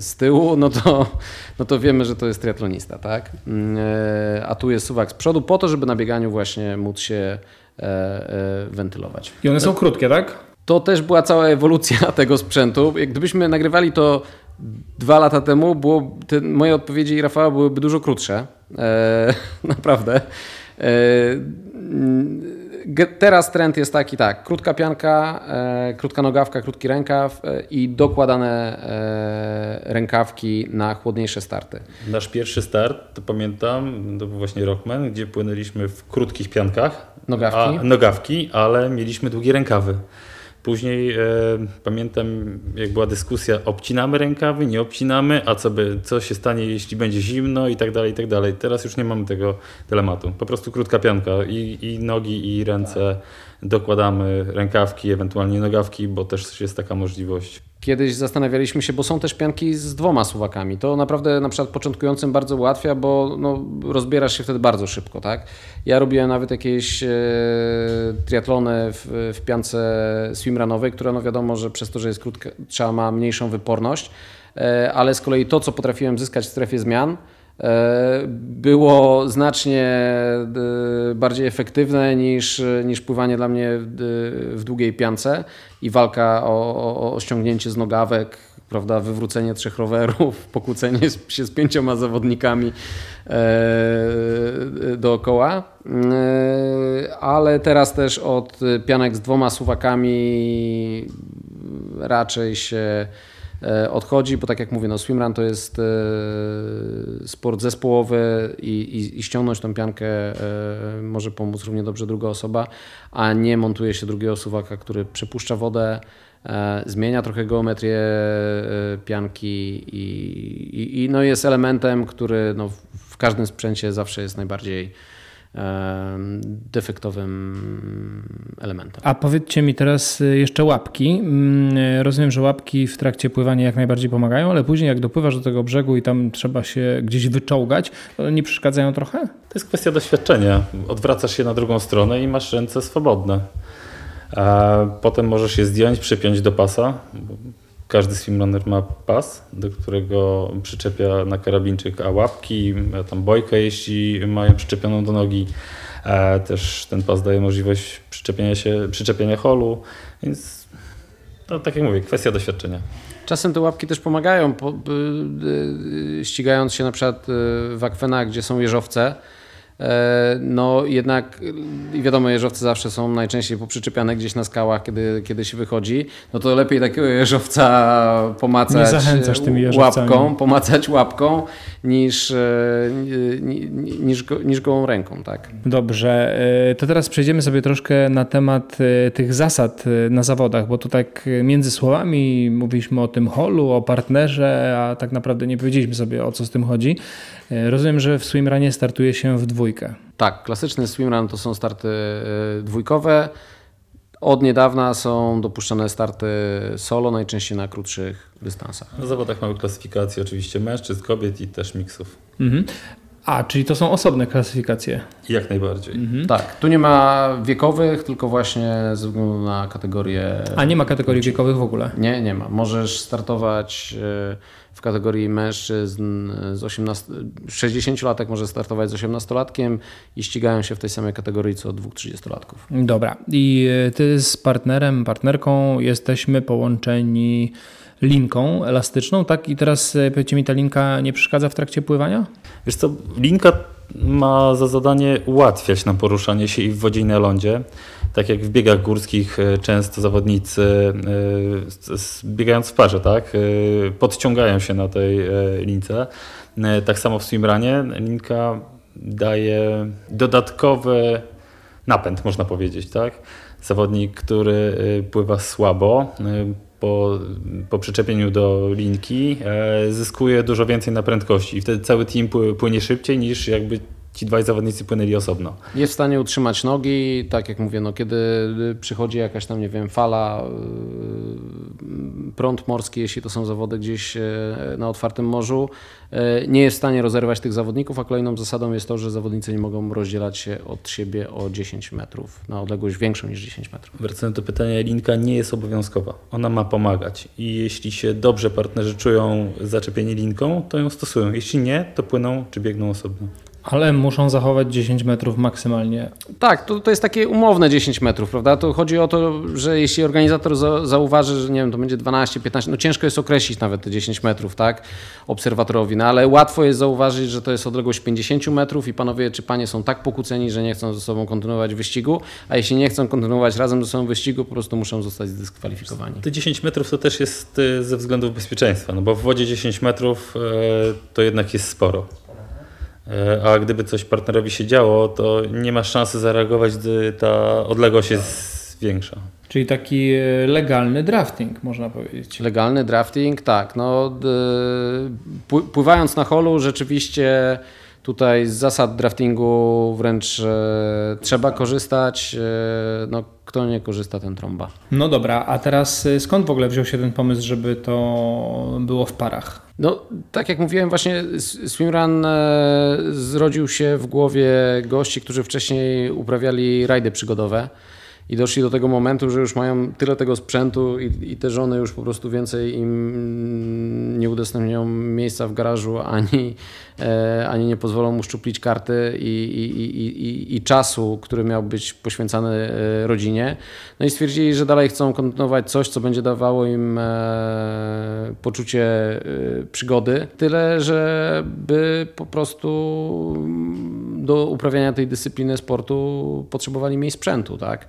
z tyłu, no to, no to wiemy, że to jest triatlonista, tak? E, a tu jest suwak z przodu po to, żeby na bieganiu właśnie móc się e, wentylować. I one są krótkie, tak? To też była cała ewolucja tego sprzętu. Gdybyśmy nagrywali to dwa lata temu, było, te, moje odpowiedzi i Rafała byłyby dużo krótsze. E, naprawdę. E, teraz trend jest taki, tak, krótka pianka, e, krótka nogawka, krótki rękaw e, i dokładane e, rękawki na chłodniejsze starty. Nasz pierwszy start, to pamiętam, to był właśnie Rockman, gdzie płynęliśmy w krótkich piankach. Nogawki. A, nogawki, ale mieliśmy długie rękawy. Później e, pamiętam, jak była dyskusja, obcinamy rękawy, nie obcinamy, a co, by, co się stanie, jeśli będzie zimno i tak dalej, i tak dalej. Teraz już nie mamy tego dylematu. Po prostu krótka pianka i, i nogi, i ręce dokładamy, rękawki, ewentualnie nogawki, bo też jest taka możliwość. Kiedyś zastanawialiśmy się, bo są też pianki z dwoma suwakami. To naprawdę na przykład początkującym bardzo ułatwia, bo no, rozbierasz się wtedy bardzo szybko. Tak? Ja robiłem nawet jakieś e, triatlony w, w piance swimrunowej, która no wiadomo, że przez to, że jest krótka, trzeba ma mniejszą wyporność, e, ale z kolei to, co potrafiłem zyskać w strefie zmian, było znacznie e, bardziej efektywne niż, niż pływanie dla mnie w długiej piance i walka o, o, o ściągnięcie z nogawek, prawda, wywrócenie trzech rowerów, pokłócenie się z pięcioma zawodnikami e, dookoła. Ale teraz też od pianek z dwoma suwakami raczej się E, odchodzi, bo tak jak mówię, no swimrun to jest e, sport zespołowy i, i, i ściągnąć tą piankę e, może pomóc równie dobrze druga osoba, a nie montuje się drugiego suwaka, który przepuszcza wodę, zmienia trochę geometrię pianki i, i, i no jest elementem, który no w każdym sprzęcie zawsze jest najbardziej defektowym elementem. A powiedzcie mi teraz y, jeszcze łapki. Mm, rozumiem, że łapki w trakcie pływania jak najbardziej pomagają, ale później jak dopływasz do tego brzegu i tam trzeba się gdzieś wyczołgać, to nie przeszkadzają trochę? To jest kwestia doświadczenia. Odwracasz się na drugą stronę i masz ręce swobodne. A potem możesz je zdjąć, przypiąć do pasa każdy swimrunner ma pas, do którego przyczepia na karabinczyk a łapki, a tam bojkę, jeśli mają przyczepioną do nogi. A też ten pas daje możliwość przyczepienia się, przyczepienia holu, więc no, tak jak mówię, kwestia doświadczenia. Czasem te łapki też pomagają, po, y, y, ścigając się na przykład y, w akwenach, gdzie są jeżowce, E, no jednak wiadomo, jeżowce zawsze są najczęściej poprzyczepiane gdzieś na skałach, kiedy, kiedy się wychodzi, no to lepiej takiego jeżowca pomacać łapką, pomacać łapką niż, e, ni- ni- niż, niż gołą ręką, tak. Dobrze, e, to teraz przejdziemy sobie troszkę na temat e, tych zasad e, na zawodach, bo tu tak e, między słowami mówiliśmy o tym holu, o partnerze, a tak naprawdę nie powiedzieliśmy sobie o co z tym chodzi. E, Rozumiem, że w swimranie startuje się w dwójkę. Tak, klasyczny swimrun to są starty e, dwójkowe. Od niedawna są dopuszczane starty solo, najczęściej na krótszych dystansach. Na zawodach mamy klasyfikację oczywiście mężczyzn, kobiet i też miksów. Mhm. A, czyli to są osobne klasyfikacje. Jak najbardziej. Tak, tu nie ma wiekowych, tylko właśnie ze względu na kategorię. A nie ma kategorii wiekowych w ogóle. Nie, nie ma. Możesz startować w kategorii mężczyzn z 18, 60-latek może startować z 18-latkiem i ścigają się w tej samej kategorii co dwóch 30-latków. Dobra. I e, ty z partnerem, partnerką jesteśmy połączeni linką elastyczną, tak? I teraz e, powiedzcie mi, ta linka nie przeszkadza w trakcie pływania? Wiesz co, linka ma za zadanie ułatwiać nam poruszanie się i w wodzie i na lądzie. Tak jak w biegach górskich e, często zawodnicy e, biegając w parze, tak, e, podciągają się na tej lince. Tak samo w swimranie linka daje dodatkowy napęd, można powiedzieć, tak. Zawodnik, który pływa słabo, po, po przyczepieniu do linki e, zyskuje dużo więcej na prędkości i wtedy cały team pły- płynie szybciej niż jakby ci dwaj zawodnicy płynęli osobno. Jest w stanie utrzymać nogi, tak jak mówię, no, kiedy przychodzi jakaś tam, nie wiem, fala, yy, prąd morski, jeśli to są zawody gdzieś e, na otwartym morzu, nie jest w stanie rozerwać tych zawodników, a kolejną zasadą jest to, że zawodnicy nie mogą rozdzielać się od siebie o 10 metrów, na odległość większą niż 10 metrów. Wracając do pytania, linka nie jest obowiązkowa. Ona ma pomagać i jeśli się dobrze partnerzy czują zaczepieni linką, to ją stosują. Jeśli nie, to płyną czy biegną osobno. Ale muszą zachować 10 metrów maksymalnie. Tak, to, to jest takie umowne 10 metrów, prawda? To chodzi o to, że jeśli organizator za, zauważy, że nie wiem, to będzie 12, 15, no ciężko jest określić nawet te 10 metrów, tak? Obserwatorowi, no ale łatwo jest zauważyć, że to jest odległość 50 metrów i panowie czy panie są tak pokłóceni, że nie chcą ze sobą kontynuować wyścigu, a jeśli nie chcą kontynuować razem ze sobą wyścigu, po prostu muszą zostać zdyskwalifikowani. Te 10 metrów to też jest e, ze względów bezpieczeństwa, no bo w wodzie 10 metrów e, to jednak jest sporo. E, A gdyby coś partnerowi się działo, to nie ma szansy zareagować, gdy ta odległość jest większa. Czyli taki e, legalny drafting, można powiedzieć. Legalny drafting, tak. No, pływając na holu, rzeczywiście tutaj z zasad draftingu wręcz e, trzeba korzystać. E, no, kto nie korzysta, ten trąba. No dobra, a teraz skąd w ogóle wziął się ten pomysł, żeby to było w parach? No, tak jak mówiłem, właśnie swimrun e, zrodził się w głowie gości, którzy wcześniej uprawiali rajdy przygodowe i doszli do tego momentu, że już mają tyle tego sprzętu i, i te żony już po prostu więcej im nie udostępnią miejsca w garażu, ani, ani nie pozwolą mu szczuplić karty i, i, i, i, czasu, który miał być poświęcany e, rodzinie. No i stwierdzili, że dalej chcą kontynuować coś, co będzie dawało im e, poczucie e, przygody. Tyle, żeby po prostu mm, do uprawiania tej dyscypliny sportu potrzebowali mniej sprzętu, tak?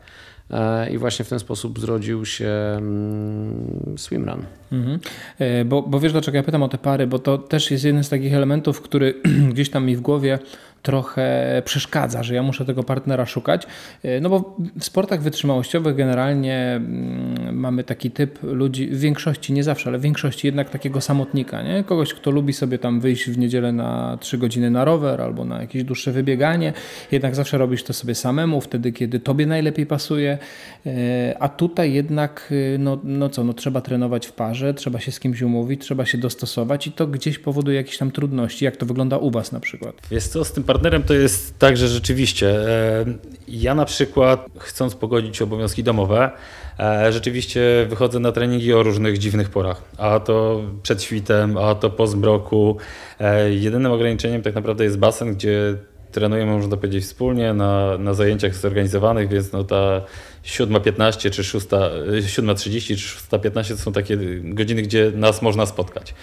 E, I właśnie w ten sposób zrodził się mm, swimrun. Mhm. E, Bo, bo wiesz dlaczego ja pytam o te pary, bo to też jest jeden z takich elementów, który gdzieś tam mi w głowie trochę przeszkadza, że ja muszę tego partnera szukać. E, No bo w sportach wytrzymałościowych generalnie mm, mamy taki typ ludzi, w większości, nie zawsze, ale w większości jednak takiego samotnika, nie? Kogoś, kto lubi sobie tam wyjść w niedzielę na 3 godziny na rower albo na jakieś dłuższe wybieganie. Jednak zawsze robisz to sobie samemu, wtedy kiedy tobie najlepiej pasuje. E, A tutaj jednak, e, no, no co, no trzeba trenować w parze, trzeba się z kimś umówić, trzeba się dostosować i to gdzieś powoduje jakieś tam trudności. Jak to wygląda u Was na przykład? Wiesz co, z tym partnerem to jest tak, że rzeczywiście e, ja na przykład chcąc pogodzić obowiązki domowe, e, rzeczywiście wychodzę na treningi o różnych dziwnych porach. A to przed świtem, a to po zmroku. E, Jedynym ograniczeniem tak naprawdę jest basen, gdzie trenujemy, można powiedzieć, wspólnie na, na zajęciach zorganizowanych, więc no ta 7.15 czy 6, e, 7.30 czy 6.15 to są takie godziny, gdzie nas można spotkać.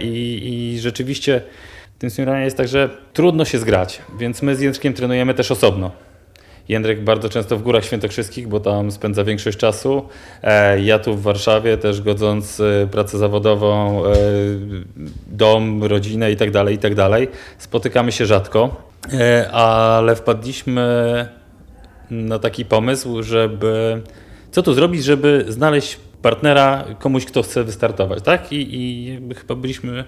I, i rzeczywiście tym swimrunie jest tak, że trudno się zgrać, więc my z Jędrkiem trenujemy też osobno. Jędrek bardzo często w Górach Świętokrzyskich, bo tam spędza większość czasu. E, ja tu w Warszawie też godząc e, pracę zawodową, e, dom, rodzinę i tak dalej, i tak dalej. Spotykamy się rzadko, ale wpadliśmy na taki pomysł, żeby co tu zrobić, żeby znaleźć partnera komuś, kto chce wystartować, tak? I, i chyba byliśmy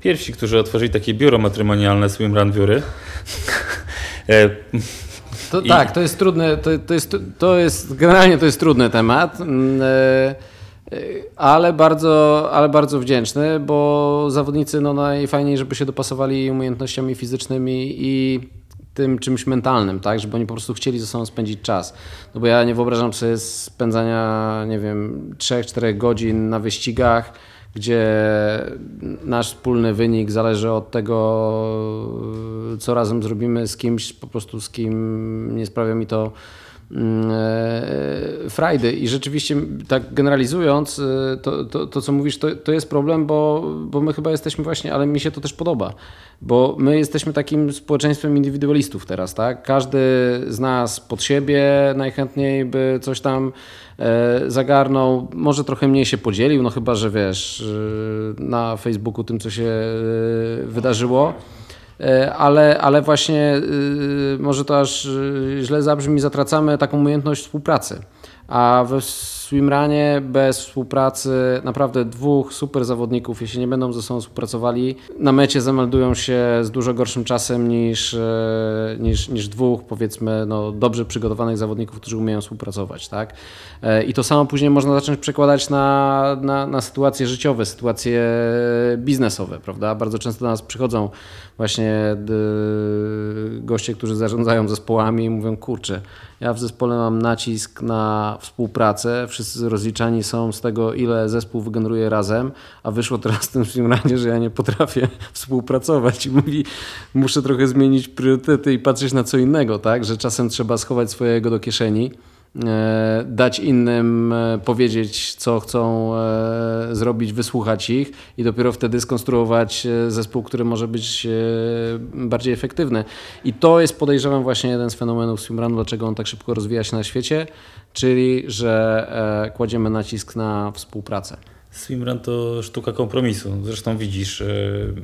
pierwsi, którzy otworzyli takie biuro matrymonialne Swimrun Biury. To, I... Tak, to jest trudne, to, to, jest, to jest, generalnie to jest trudny temat, mm, e, e, ale bardzo, ale bardzo wdzięczny, bo zawodnicy no najfajniej, żeby się dopasowali umiejętnościami fizycznymi i tym czymś mentalnym, tak, żeby oni po prostu chcieli ze sobą spędzić czas. No bo ja nie wyobrażam sobie spędzania, nie wiem, 3-4 godzin na wyścigach, gdzie nasz wspólny wynik zależy od tego, co razem zrobimy z kimś, po prostu z kim nie sprawia mi to frajdy. I rzeczywiście, tak generalizując, e, to, to, to co mówisz, to, to jest problem, bo, bo my chyba jesteśmy właśnie, ale mi się to też podoba, bo my jesteśmy takim społeczeństwem indywidualistów teraz, tak? Każdy z nas pod siebie najchętniej by coś tam E, zagarnął, może trochę mniej się podzielił, no chyba, że wiesz, na Facebooku tym, co się e, wydarzyło. E, ale, ale właśnie może to aż źle zabrzmi, zatracamy taką umiejętność współpracy. A we swimranie bez współpracy naprawdę dwóch super zawodników, jeśli nie będą ze sobą współpracowali, na mecie zameldują się z dużo gorszym czasem niż, e, niż, niż dwóch, powiedzmy, no, dobrze przygotowanych zawodników, którzy umieją współpracować. Tak? E, I to samo później można zacząć przekładać na, na, na sytuacje życiowe, sytuacje biznesowe. Prawda? Bardzo często do nas przychodzą właśnie goście, którzy zarządzają zespołami i mówią, kurczę, ja w zespole mam nacisk na współpracę, wszyscy rozliczani są z tego, ile zespół wygeneruje razem, a wyszło teraz w tym filmie, że ja nie potrafię współpracować i mówi, muszę trochę zmienić priorytety i patrzeć na co innego, tak? że czasem trzeba schować swojego do kieszeni dać innym e, powiedzieć, co chcą e, zrobić, wysłuchać ich i dopiero wtedy skonstruować zespół, który może być bardziej efektywny. I to jest podejrzewam właśnie jeden z fenomenów swimrunu, dlaczego on tak szybko rozwija się na świecie, czyli że kładziemy nacisk na współpracę. Swimrun to sztuka kompromisu. Zresztą widzisz, e,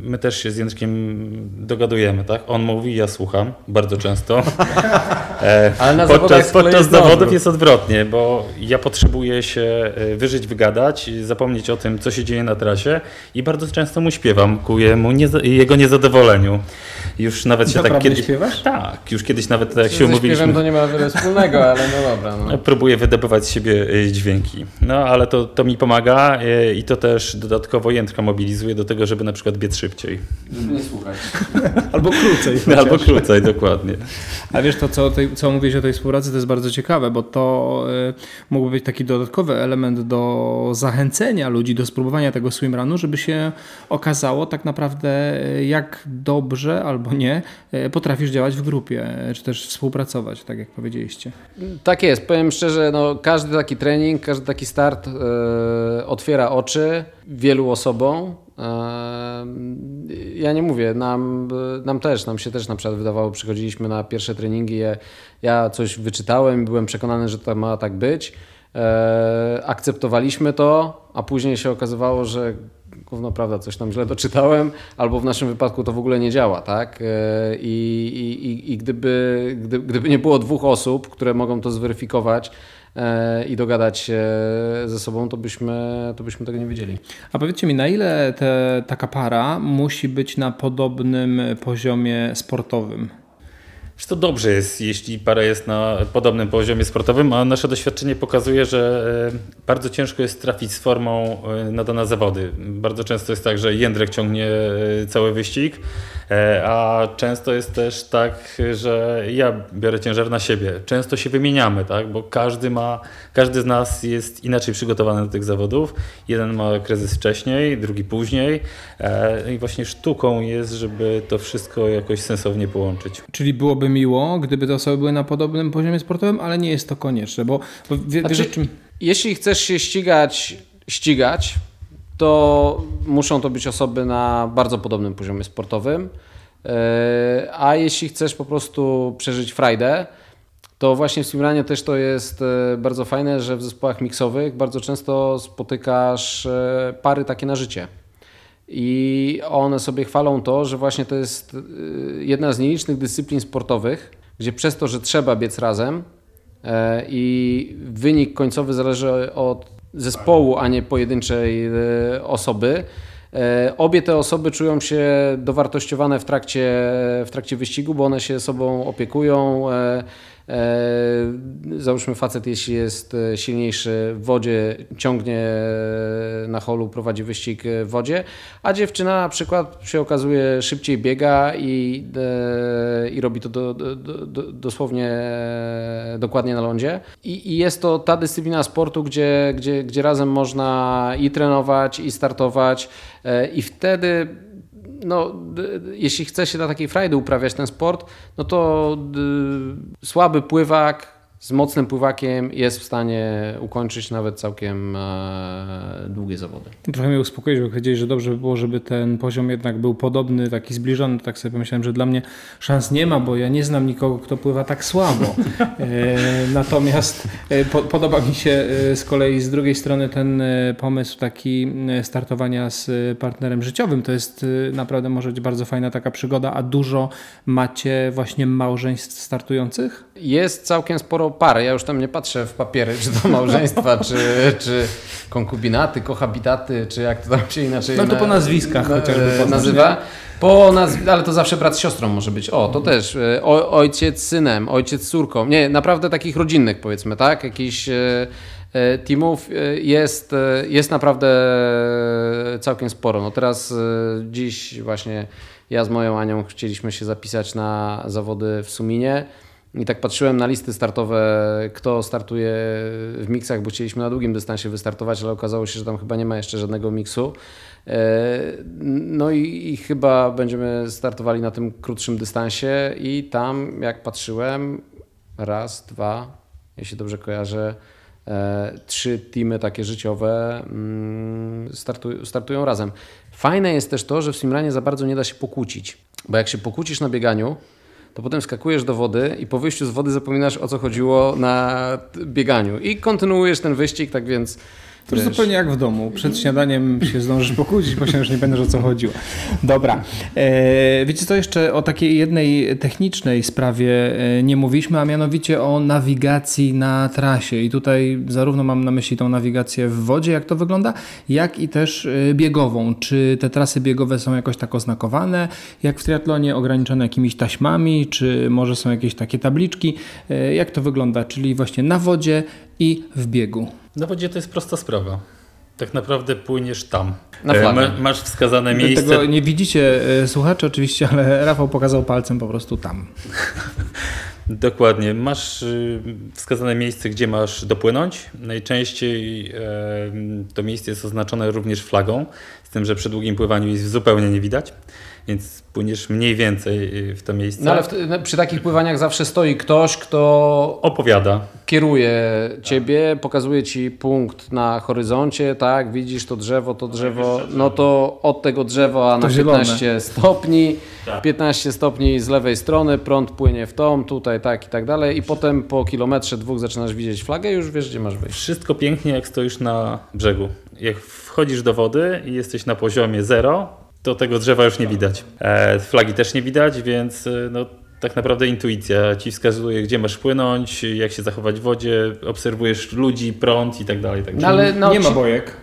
my też się z Jędrkiem dogadujemy, tak? On mówi, ja słucham bardzo często. E, Ale na podczas podczas jest zawodów jest odwrotnie, bo ja potrzebuję się e, wyżyć, wygadać, zapomnieć o tym, co się dzieje na trasie i bardzo często mu śpiewam ku jemu, jego niezadowoleniu. Już nawet się tak kiedyś... śpiewasz? Tak, już kiedyś nawet tak jak się umówiliśmy. to nie ma wiele wspólnego, ale no dobra. No. Próbuję wydobywać z siebie dźwięki. No ale to, to mi pomaga i to też dodatkowo jędrka mobilizuje do tego, żeby na przykład biec szybciej. Nie słuchać. Albo krócej. Albo krócej, dokładnie. A wiesz, to co, tej, co mówisz o tej współpracy, to jest bardzo ciekawe, bo to y, mógłby być taki dodatkowy element do zachęcenia ludzi do spróbowania tego swimrunu, żeby się okazało tak naprawdę, y, jak dobrze albo nie y, potrafisz działać w grupie, czy też współpracować, tak jak powiedzieliście. Tak jest. Powiem szczerze, no, każdy taki trening, każdy taki start y, otwiera oczy wielu osobom. Ja nie mówię, nam, nam też, nam się też na przykład wydawało, przychodziliśmy na pierwsze treningi, ja coś wyczytałem, byłem przekonany, że to ma tak być. E, akceptowaliśmy to, a później się okazywało, że gówno prawda, coś tam źle doczytałem, albo w naszym wypadku to w ogóle nie działa, tak? E, I, i, i gdyby, gdy, gdyby nie było dwóch osób, które mogą to zweryfikować, i dogadać się ze sobą, to byśmy, to byśmy tego nie wiedzieli. A powiedzcie mi, na ile te, taka para musi być na podobnym poziomie sportowym? Czy to dobrze jest, jeśli para jest na podobnym poziomie sportowym, a nasze doświadczenie pokazuje, że e, bardzo ciężko jest trafić z formą e, na dane zawody. Bardzo często jest tak, że Jędrek ciągnie cały wyścig, E, a często jest też tak, że ja biorę ciężar na siebie. Często się wymieniamy, tak? bo każdy ma, każdy z nas jest inaczej przygotowany do tych zawodów. Jeden ma kryzys wcześniej, drugi później. E, I właśnie sztuką jest, żeby to wszystko jakoś sensownie połączyć. Czyli byłoby miło, gdyby te osoby były na podobnym poziomie sportowym, ale nie jest to konieczne, bo, bo wie, znaczy, wiesz, czym... Jeśli chcesz się ścigać, ścigać, to muszą to być osoby na bardzo podobnym poziomie sportowym. E, a jeśli chcesz po prostu przeżyć frajdę, to właśnie w swimranie też to jest e, bardzo fajne, że w zespołach miksowych bardzo często spotykasz e, pary takie na życie. I one sobie chwalą to, że właśnie to jest jedna z nielicznych dyscyplin sportowych, gdzie przez to, że trzeba biec razem i wynik końcowy zależy od zespołu, a nie pojedynczej osoby, E, obie te osoby czują się dowartościowane w trakcie, w trakcie wyścigu, bo one się sobą opiekują. E, E, załóżmy facet, jeśli jest e, silniejszy w wodzie, ciągnie na holu, prowadzi wyścig w wodzie, a dziewczyna na przykład się okazuje szybciej biega i, e, i robi to do, do, do, dosłownie dokładnie na lądzie. I, I, jest to ta dyscyplina sportu, gdzie, gdzie, gdzie razem można i trenować, i startować i wtedy no, jeśli chce się dla takiej frajdy uprawiać ten sport, no to słaby pływak z mocnym pływakiem jest w stanie ukończyć nawet całkiem e, długie zawody. Trochę mnie uspokoić, bo powiedzieli, że dobrze by było, żeby ten poziom jednak był podobny, taki zbliżony. Tak sobie pomyślałem, że dla mnie szans nie ma, bo ja nie znam nikogo, kto pływa tak słabo. E, natomiast e, po, podoba mi się z kolei z drugiej strony ten pomysł taki startowania z partnerem życiowym. To jest naprawdę może być bardzo fajna taka przygoda, a dużo macie właśnie małżeństw startujących? Jest całkiem sporo pary. Ja już tam nie patrzę w papiery, czy to małżeństwa, czy, czy konkubinaty, kohabitaty, czy jak to tam się inaczej No to po nazwiskach na, chociażby nazywa. Po nazw- ale to zawsze brat z siostrą może być. O, to też. E, o, ojciec z synem, ojciec z córką. Nie, naprawdę takich rodzinnych powiedzmy, tak? Jakiś e, e, teamów jest, jest naprawdę całkiem sporo. No teraz dziś właśnie ja z moją Anią chcieliśmy się zapisać na zawody w Suminie. I tak patrzyłem na listy startowe, kto startuje w miksach, bo chcieliśmy na długim dystansie wystartować, ale okazało się, że tam chyba nie ma jeszcze żadnego miksu. E, no i, i, chyba będziemy startowali na tym krótszym dystansie i tam jak patrzyłem, raz, dwa, jeśli dobrze kojarzę, e, trzy teamy takie życiowe mm, startują, razem. Fajne jest też to, że w Simranie za bardzo nie da się pokłócić, bo jak się pokłócisz na bieganiu, to potem skakujesz do wody i po wyjściu z wody zapominasz o co chodziło na bieganiu. I kontynuujesz ten wyścig, tak więc to jest zupełnie jak w domu. Przed śniadaniem się zdążysz pokłócić, bo się już nie będziesz o co chodziło. Dobra. E, wiecie co, jeszcze o takiej jednej technicznej sprawie e, nie mówiliśmy, a mianowicie o nawigacji na trasie. I tutaj zarówno mam na myśli tą nawigację w wodzie, jak to wygląda, jak i też e, biegową. Czy te trasy biegowe są jakoś tak oznakowane, jak w triatlonie, ograniczone jakimiś taśmami, czy może są jakieś takie tabliczki? Jak to wygląda? Czyli właśnie na wodzie i w biegu. Na wodzie to jest prosta sprawa. Tak naprawdę płyniesz tam. Na e, flagę. masz wskazane miejsce. Tego nie widzicie e, słuchacze oczywiście, ale Rafał pokazał palcem po prostu tam. Dokładnie. Masz y, wskazane miejsce, gdzie masz dopłynąć. Najczęściej to miejsce jest oznaczone również flagą, z tym, że przy długim pływaniu jest zupełnie nie widać więc płyniesz mniej więcej y, w to miejsce. No ale w, przy takich pływaniach zawsze stoi ktoś, kto opowiada. Kieruje ciebie, pokazuje ci punkt na horyzoncie, tak, widzisz to drzewo, to drzewo, no to od tego drzewa na 15 stopni, tak. 15 stopni z lewej strony, prąd płynie w tą, tutaj tak i tak dalej i potem po kilometrze dwóch zaczynasz widzieć flagę i już wiesz, gdzie masz wyjść. Wszystko pięknie, jak stoisz na brzegu. Jak wchodzisz do wody i jesteś na poziomie zero, to tego drzewa już nie widać. E, flagi też nie widać, więc e, no, tak naprawdę intuicja ci wskazuje, gdzie masz płynąć, jak się zachować w wodzie, obserwujesz ludzi, prąd i tak dalej. Tak no, ale nie ma bojek.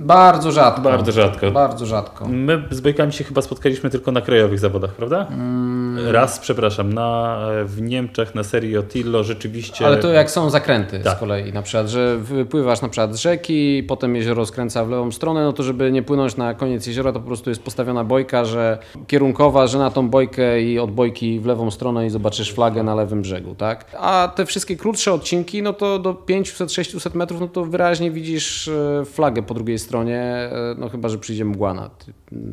Bardzo rzadko. Bardzo rzadko. Bardzo rzadko. My z bojkami się chyba spotkaliśmy tylko na krajowych zawodach, prawda? Mm. Raz, przepraszam, na, w Niemczech na serii Otillo rzeczywiście... Ale to jak są zakręty tak. z kolei, na przykład, że wypływasz na przykład z rzeki, potem jezioro skręca w lewą stronę, no to żeby nie płynąć na koniec jeziora, to po prostu jest postawiona bojka, że kierunkowa, że na tą bojkę i od bojki w lewą stronę i zobaczysz flagę na lewym brzegu, tak? A te wszystkie krótsze odcinki, no to do 500-600 metrów, no to wyraźnie widzisz e, flagę po drugiej stronie, e, no chyba, że przyjdzie mgła na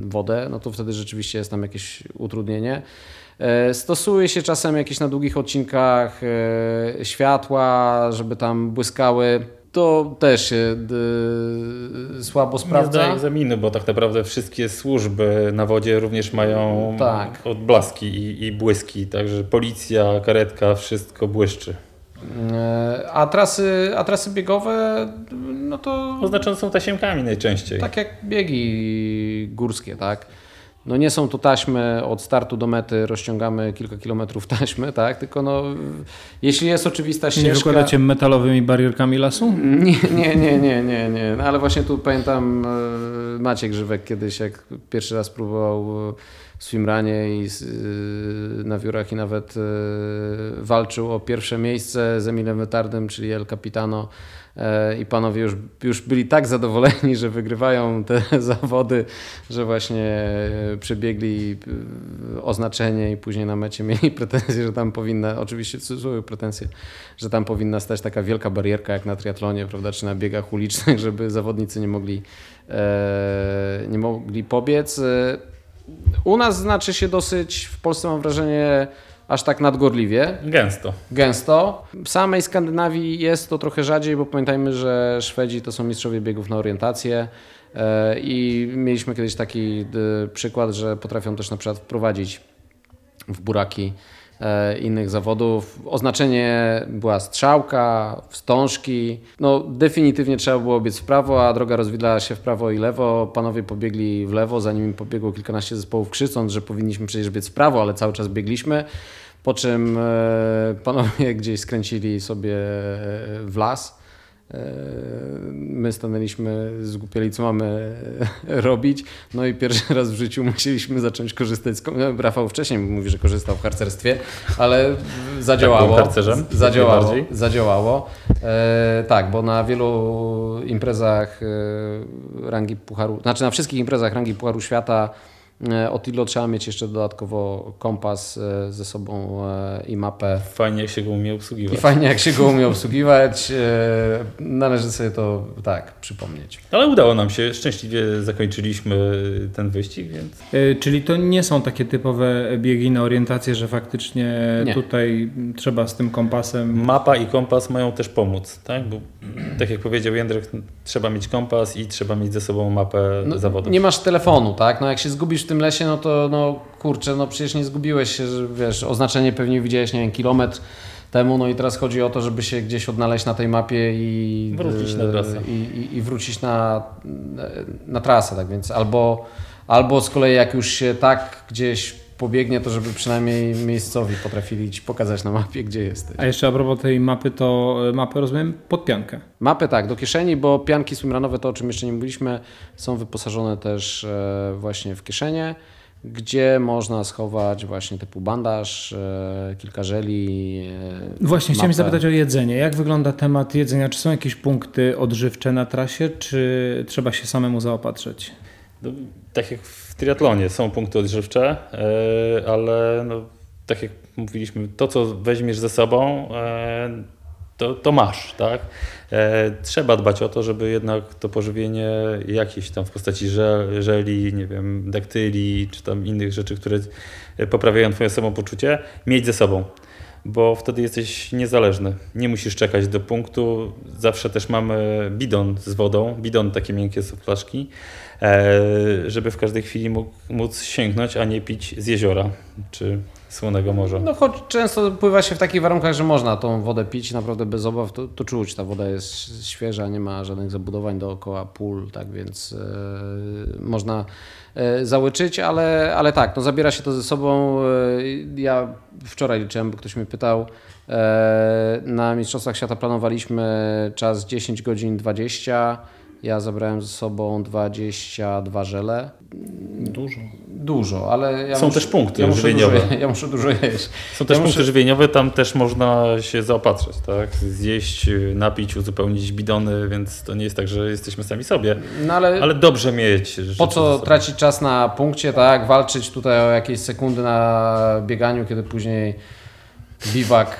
wodę, no to wtedy rzeczywiście jest tam jakieś utrudnienie. E, stosuje się czasem jakieś na długich odcinkach e, światła, żeby tam błyskały to też się y, słabo Nie sprawdza. zdaje egzaminu, bo tak naprawdę wszystkie służby na wodzie również mają Tak. odblaski i, i błyski, także policja, karetka, wszystko błyszczy. E, A trasy, a trasy biegowe, no to Oznaczone są tasiemkami najczęściej. tak jak biegi górskie, tak? No nie są to taśmy od startu do mety, rozciągamy kilka kilometrów taśmy, tak? Tylko no, jeśli jest oczywista Nie ścieżka... wykładacie metalowymi barierkami lasu? Nie, nie, nie, nie, nie, nie. No, ale właśnie tu pamiętam e, Maciek Żywek kiedyś, jak pierwszy raz próbował e, w swimranie i e, na wiórach i nawet walczył o pierwsze miejsce z Emilem Wytardem, czyli El Capitano i panowie już, już byli tak zadowoleni, że wygrywają te zawody, że właśnie e, przebiegli e, oznaczenie i później na mecie mieli pretensje, że tam powinna, oczywiście cudzysłowie pretensje, że tam powinna stać taka wielka barierka jak na triatlonie, prawda, czy na biegach ulicznych, żeby zawodnicy nie mogli, e, nie mogli pobiec. E, U nas znaczy się dosyć, w Polsce mam wrażenie, aż tak nadgorliwie, Gęsto. gęsto. W samej Skandynawii jest to trochę rzadziej, bo pamiętajmy, że Szwedzi to są mistrzowie biegów na orientację e, i mieliśmy kiedyś taki d, przykład, że potrafią też na przykład wprowadzić w buraki e, innych zawodów. Oznaczenie była strzałka, wstążki. No definitywnie trzeba było biec w prawo, a droga rozwidlała się w prawo i lewo. Panowie pobiegli w lewo, zanim im pobiegło kilkanaście zespołów krzycząc, że powinniśmy przecież biec w prawo, ale cały czas biegliśmy. Po czym e, panowie gdzieś skręcili sobie e, w las. E, My stanęliśmy, zgłupieli, co mamy e, robić. No i pierwszy raz w życiu musieliśmy zacząć korzystać z. no, Rafał wcześniej mówi, że korzystał w harcerstwie, ale zadziałało. byłem harcerzem, Zadziałało. Zadziałało. E, tak, bo na wielu imprezach e, rangi Pucharu, znaczy na wszystkich imprezach rangi Pucharu Świata e, od ILO trzeba mieć jeszcze dodatkowo kompas e, ze sobą e, i mapę. Fajnie jak się go umie I obsługiwać. fajnie, jak się go umie obsługiwać. Należy sobie to tak przypomnieć. Ale udało nam się, szczęśliwie zakończyliśmy ten wyścig, więc Czyli to nie są takie typowe biegi na orientację, że faktycznie Nie. tutaj trzeba z tym kompasem. mapa i kompas mają też pomóc, tak? Bo tak jak powiedział Jędrek, trzeba mieć kompas i trzeba mieć ze sobą mapę No, zawodów. nie masz telefonu, tak? No jak się zgubisz tym lesie, no to no kurczę, no przecież nie zgubiłeś się, że wiesz, oznaczenie pewnie widziałeś, nie wiem, kilometr temu, no i teraz chodzi o to, żeby się gdzieś odnaleźć na tej mapie i Wrócić na trasę. I, i, i wrócić na, na trasę, tak więc albo, albo z kolei jak już się tak gdzieś pobiegnie, to żeby przynajmniej miejscowi potrafili ci pokazać na mapie, gdzie jesteś. A jeszcze a propos tej mapy, to e, mapę rozumiem pod piankę. Mapy tak, do kieszeni, bo pianki swimrunowe, to o czym jeszcze nie mówiliśmy, są wyposażone też e, właśnie w kieszenie, gdzie można schować właśnie typu bandaż, e, kilka żeli. Właśnie, chciałem mapę. zapytać o jedzenie. Jak wygląda temat jedzenia? Czy są jakieś punkty odżywcze na trasie, czy trzeba się samemu zaopatrzyć? No, tak jak w triatlonie są punkty odżywcze, e, ale no, tak jak mówiliśmy, to co weźmiesz ze sobą, e, to, to masz, tak? E, Trzeba dbać o to, żeby jednak to pożywienie jakieś tam w postaci żel, żeli, nie wiem, daktyli, czy tam innych rzeczy, które poprawiają twoje samopoczucie, mieć ze sobą. Bo wtedy jesteś niezależny. Nie musisz czekać do punktu. Zawsze też mamy bidon z wodą. Bidon takie miękkie są flaszki, żeby w każdej chwili mógł, móc sięgnąć, a nie pić z jeziora czy słonego morza. No choć często pływa się w takich warunkach, że można tą wodę pić naprawdę bez obaw, to, to czuć, ta woda jest świeża, nie ma żadnych zabudowań dookoła pól, tak więc e, można e, załyczyć, ale, ale tak, no zabiera się to ze sobą. E, ja wczoraj liczyłem, bo ktoś mnie pytał, e, na Mistrzostwach Świata planowaliśmy czas 10 godzin 20, ja zabrałem ze sobą 22 żele. Dużo. Dużo, ale ja Są muszę, też punkty ja dużo, żywieniowe. je- ja muszę dużo jeść. Są też Ja punkty muszę- żywieniowe, tam też można się zaopatrzyć, tak? Zjeść, napić, uzupełnić bidony, więc to nie jest tak, że jesteśmy sami sobie. No ale, Ale dobrze mieć. po co tracić czas na punkcie, tak? Walczyć tutaj o jakieś sekundy na bieganiu, kiedy później biwak,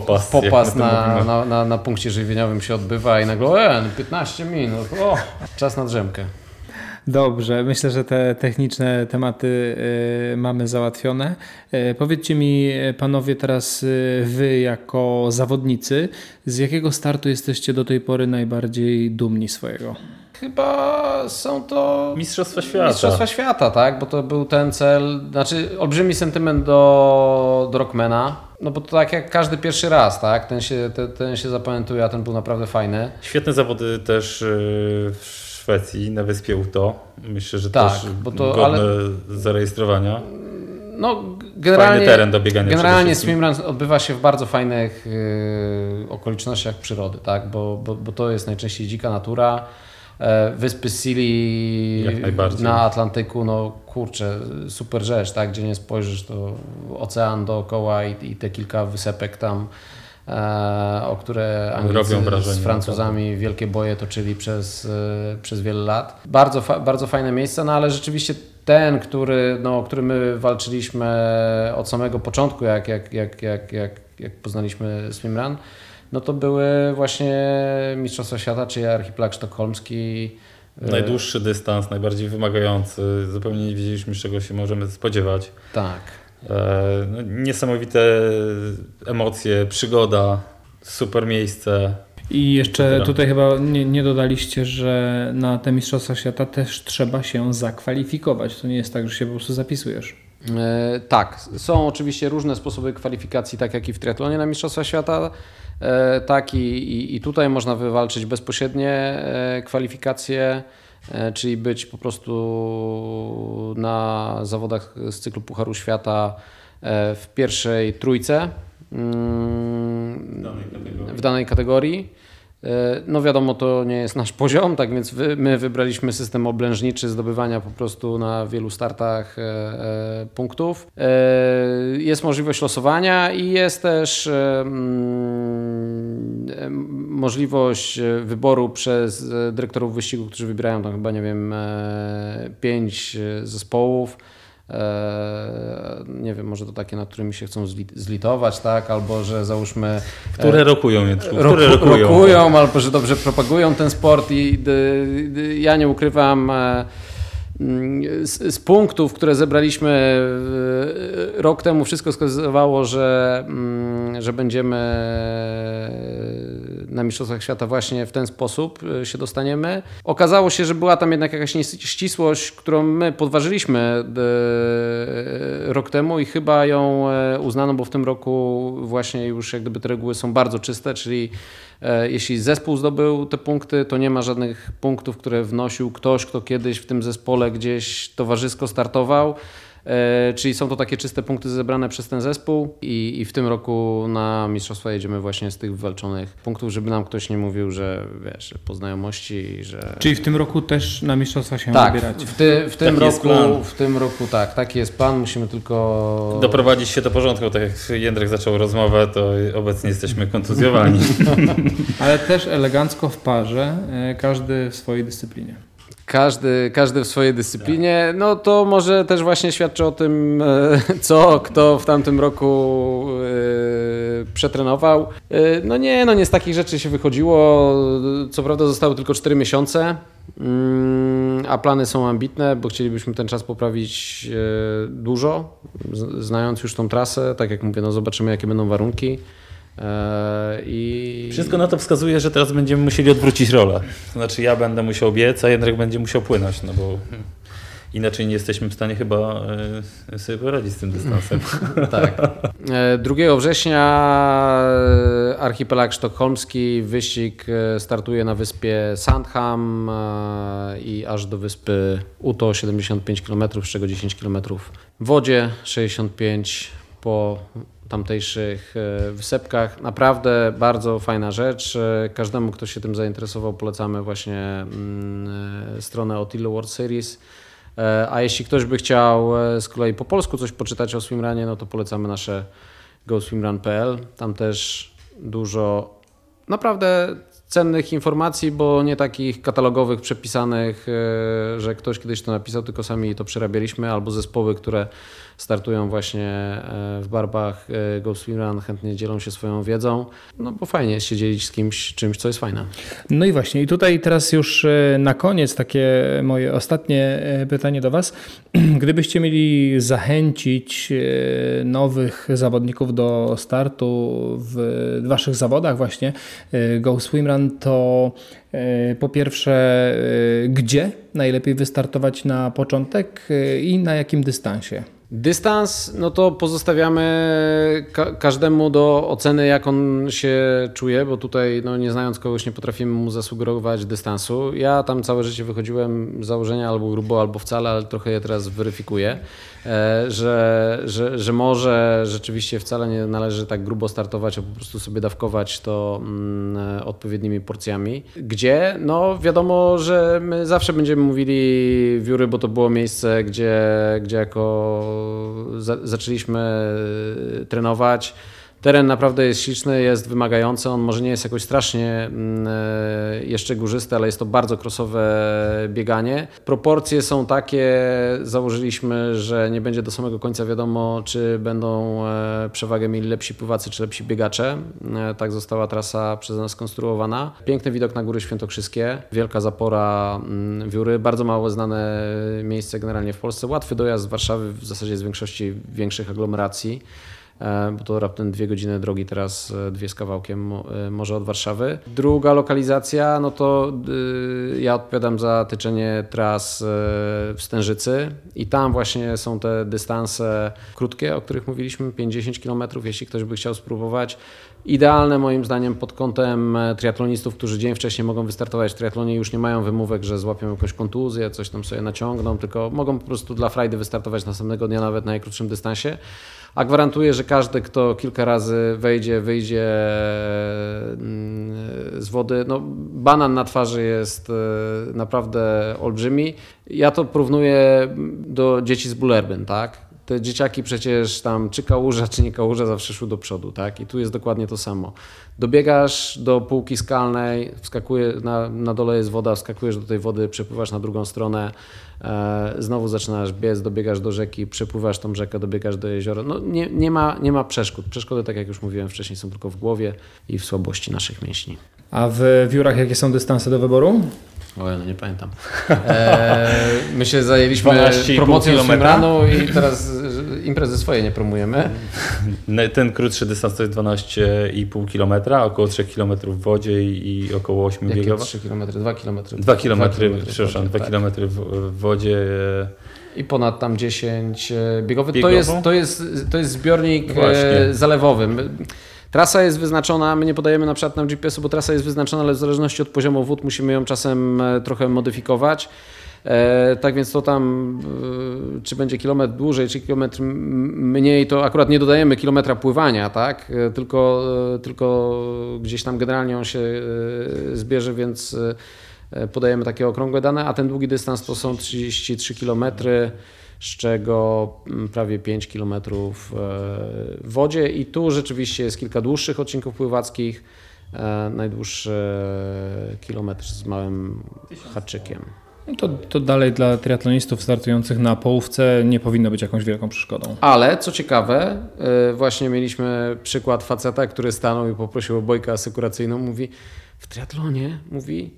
Popas, popas na, na, na, na punkcie żywieniowym się odbywa i nagle, e, no 15 minut, o, czas na drzemkę. Dobrze, myślę, że te techniczne tematy y, mamy załatwione. Y, powiedzcie mi, panowie, teraz y, wy jako zawodnicy, z jakiego startu jesteście do tej pory najbardziej dumni swojego? Chyba są to Mistrzostwa Świata. Mistrzostwa Świata, tak, bo to był ten cel, znaczy olbrzymi sentyment do, do Rockmana, no bo to tak jak każdy pierwszy raz, tak, ten się, ten, ten się zapamiętuje, a ten był naprawdę fajny. Świetne zawody też y, w Szwecji, na wyspie Uto. Myślę, że Tak, też bo to- godne ale- zarejestrowania. No, generalnie, Fajny teren do biegania Generalnie swimrun odbywa się w bardzo fajnych yy, okolicznościach przyrody, tak? bo, bo, bo to jest najczęściej dzika natura. E, Wyspy Scilly na Atlantyku, no kurczę, super rzecz, tak? gdzie nie spojrzysz, to ocean dookoła i, i te kilka wysepek tam, e, o które Anglicy wrażenie, z Francuzami wielkie boje toczyli przez, e, przez wiele lat. Bardzo, fa- bardzo fajne miejsce, no ale rzeczywiście ten, który, no, o który my walczyliśmy od samego początku, jak, jak, jak, jak, jak, jak poznaliśmy swimrun, no to były właśnie Mistrzostwa Świata, czyli archipelag sztokholmski. E, Najdłuższy dystans, najbardziej wymagający. Zupełnie nie wiedzieliśmy, czego się możemy spodziewać. Tak. E, no, niesamowite emocje, przygoda, super miejsce. I jeszcze tutaj chyba nie, nie dodaliście, że na te Mistrzostwa Świata też trzeba się zakwalifikować. To nie jest tak, że się po prostu zapisujesz. E, tak, są oczywiście różne sposoby kwalifikacji, tak jak i w triatlonie na Mistrzostwa Świata, tak i, i, tutaj można wywalczyć bezpośrednie e, kwalifikacje, e, czyli być po prostu na zawodach z cyklu Pucharu Świata e, w pierwszej trójce mm, w danej kategorii. E, No wiadomo, to nie jest nasz poziom, tak więc my wybraliśmy system oblężniczy zdobywania po prostu na wielu startach e, e, punktów. Jest możliwość losowania i jest też mm, możliwość wyboru przez dyrektorów wyścigu, którzy wybierają tam chyba, nie wiem, pięć zespołów. E, nie wiem, może to takie, nad którymi się chcą zli- zlitować, tak? Albo że załóżmy. Które rokują, Jędrku, Roku, które rokują. rokują, albo że dobrze propagują ten sport i ja nie ukrywam e, mm, z, z punktów, które zebraliśmy e, rok temu, wszystko wskazywało, że, mm, że będziemy na Mistrzostwach Świata właśnie w ten sposób e, się dostaniemy. Okazało się, że była tam jednak jakaś nieścisłość, którą my podważyliśmy e, rok temu i chyba ją e, uznano, bo w tym roku właśnie już jak gdyby te reguły są bardzo czyste, czyli jeśli zespół zdobył te punkty, to nie ma żadnych punktów, które wnosił ktoś, kto kiedyś w tym zespole gdzieś towarzysko startował. E, Czyli są to takie czyste punkty zebrane przez ten zespół i, i w tym roku na mistrzostwa jedziemy właśnie z tych wywalczonych punktów, żeby nam ktoś nie mówił, że wiesz, po znajomości, że... Czyli w tym roku też na Mistrzostwa się Tak, wybieracie. w, ty, w tym Taki roku, w tym roku tak, taki jest plan, musimy tylko... Doprowadzić się do porządku, tak jak Jędrek zaczął rozmowę, to obecnie jesteśmy kontuzjowani. Ale też elegancko w parze, e, każdy w swojej dyscyplinie. Każdy, każdy w swojej dyscyplinie. No to może też właśnie świadczy o tym, e, co kto w tamtym roku e, przetrenował. E, No nie, no nie z takich rzeczy się wychodziło. Co prawda zostały tylko 4 miesiące, mm, a plany są ambitne, bo chcielibyśmy ten czas poprawić dużo, znając już tą trasę. Tak jak mówię, no zobaczymy jakie będą warunki. E, I Wszystko na to wskazuje, że teraz będziemy musieli odwrócić rolę. To znaczy ja będę musiał biec, a Jędrek będzie musiał płynąć, no bo inaczej nie jesteśmy w stanie chyba e, sobie poradzić z tym dystansem. Tak. E, 2 września e, archipelag sztokholmski, wyścig e, startuje na wyspie Sandham e, i aż do wyspy Uto 75 km, z czego 10 km w wodzie, 65 po tamtejszych e, wysepkach. Naprawdę bardzo fajna rzecz. E, Każdemu, kto się tym zainteresował, polecamy właśnie mm, e, stronę Otillo World Series. A jeśli ktoś by chciał z kolei po polsku coś poczytać o swimrunie, no to polecamy nasze goswimrun.pl. Tam też dużo naprawdę cennych informacji, bo nie takich katalogowych, przepisanych, że ktoś kiedyś to napisał, tylko sami to przerabialiśmy, albo zespoły, które startują właśnie e, w barbach e, Swim Run, chętnie dzielą się swoją wiedzą, no bo fajnie jest się dzielić z kimś czymś, co jest fajne. No i właśnie, i tutaj teraz już e, na koniec takie moje ostatnie pytanie do Was. Gdybyście mieli zachęcić nowych zawodników do startu w Waszych zawodach właśnie Go Swim Run, to po pierwsze, gdzie najlepiej wystartować na początek i na jakim dystansie? Dystans, no to pozostawiamy ka każdemu do oceny, jak on się czuje, bo tutaj, no nie znając kogoś, nie potrafimy mu zasugerować dystansu. Ja tam całe życie wychodziłem z założenia albo grubo, albo wcale, ale trochę je teraz weryfikuję. E, że, że, że może rzeczywiście wcale nie należy tak grubo startować, a po prostu sobie dawkować to mm, odpowiednimi porcjami. Gdzie? No wiadomo, że my zawsze będziemy mówili wióry, bo to było miejsce, gdzie, gdzie jako za, zaczęliśmy trenować. Teren naprawdę jest śliczny, jest wymagający. On może nie jest jakoś strasznie mm, e, jeszcze górzysty, ale jest to bardzo krosowe bieganie. Proporcje są takie, założyliśmy, że nie będzie do samego końca wiadomo, czy będą e, przewagę mieli lepsi pływacy, czy lepsi biegacze. E, tak została trasa przez nas skonstruowana. Piękny widok na Góry Świętokrzyskie, wielka zapora mm, wióry, bardzo mało znane miejsce generalnie w Polsce. Łatwy dojazd z Warszawy, w zasadzie z większości większych aglomeracji. E, bo to raptem dwie godziny drogi teraz, e, dwie z kawałkiem e, może od Warszawy. Druga lokalizacja, no to ja odpowiadam za tyczenie tras w Stężycy i tam właśnie są te dystanse krótkie, o których mówiliśmy, 50 km, jeśli ktoś by chciał spróbować. Idealne moim zdaniem pod kątem triatlonistów, którzy dzień wcześniej mogą wystartować w triatlonie już nie mają wymówek, że złapią jakąś kontuzję, coś tam sobie naciągną, tylko mogą po prostu dla frajdy wystartować następnego dnia nawet na najkrótszym dystansie a gwarantuję, że każdy, kto kilka razy wejdzie, wyjdzie mm, z wody, no banan na twarzy jest e, naprawdę olbrzymi. Ja to porównuję do dzieci z Bullerbyn, tak? Te dzieciaki przecież tam czy kałuża, czy nie kałuża zawsze szły do przodu, tak? I tu jest dokładnie to samo. Dobiegasz do półki skalnej, wskakuje, na, na dole jest woda, wskakujesz do tej wody, przepływasz na drugą stronę, e, znowu zaczynasz biec, dobiegasz do rzeki, przepływasz tą rzekę, dobiegasz do jeziora. No nie, nie, ma, nie ma przeszkód. Przeszkody, tak jak już mówiłem wcześniej, są tylko w głowie i w słabości naszych mięśni. A w wiórach jakie są dystanse do wyboru? Oj, no nie pamiętam. E, my się zajęliśmy promocją swimrunu i teraz imprezy swoje nie promujemy. Ten krótszy dystans to jest 12,5 km, około 3 km w wodzie i około 8 Jakie biegowe. 3 km? 2 km. 2 km, przepraszam, 2 km w wodzie. I ponad tam 10 e, biegowy. To jest, to, jest, to jest zbiornik e, Właśnie. zalewowy. Trasa jest wyznaczona, my nie podajemy na przykład na GPS-u, bo trasa jest wyznaczona, ale w zależności od poziomu wód musimy ją czasem e, trochę modyfikować. E, tak więc to tam, e, czy będzie kilometr dłużej, czy kilometr mniej, to akurat nie dodajemy kilometra pływania, tak? Tylko, tylko gdzieś tam generalnie on się zbierze, więc podajemy takie okrągłe dane, a ten długi dystans to są 33 kilometry z czego mm, prawie 5 km e, w wodzie i tu rzeczywiście jest kilka dłuższych odcinków pływackich, e, najdłuższy kilometr z małym haczykiem. No to, to dalej dla triatlonistów startujących na połówce nie powinno być jakąś wielką przeszkodą. Ale co ciekawe, e, właśnie mieliśmy przykład faceta, który stanął i poprosił o bojkę asekuracyjną. Mówi, w triatlonie, mówi,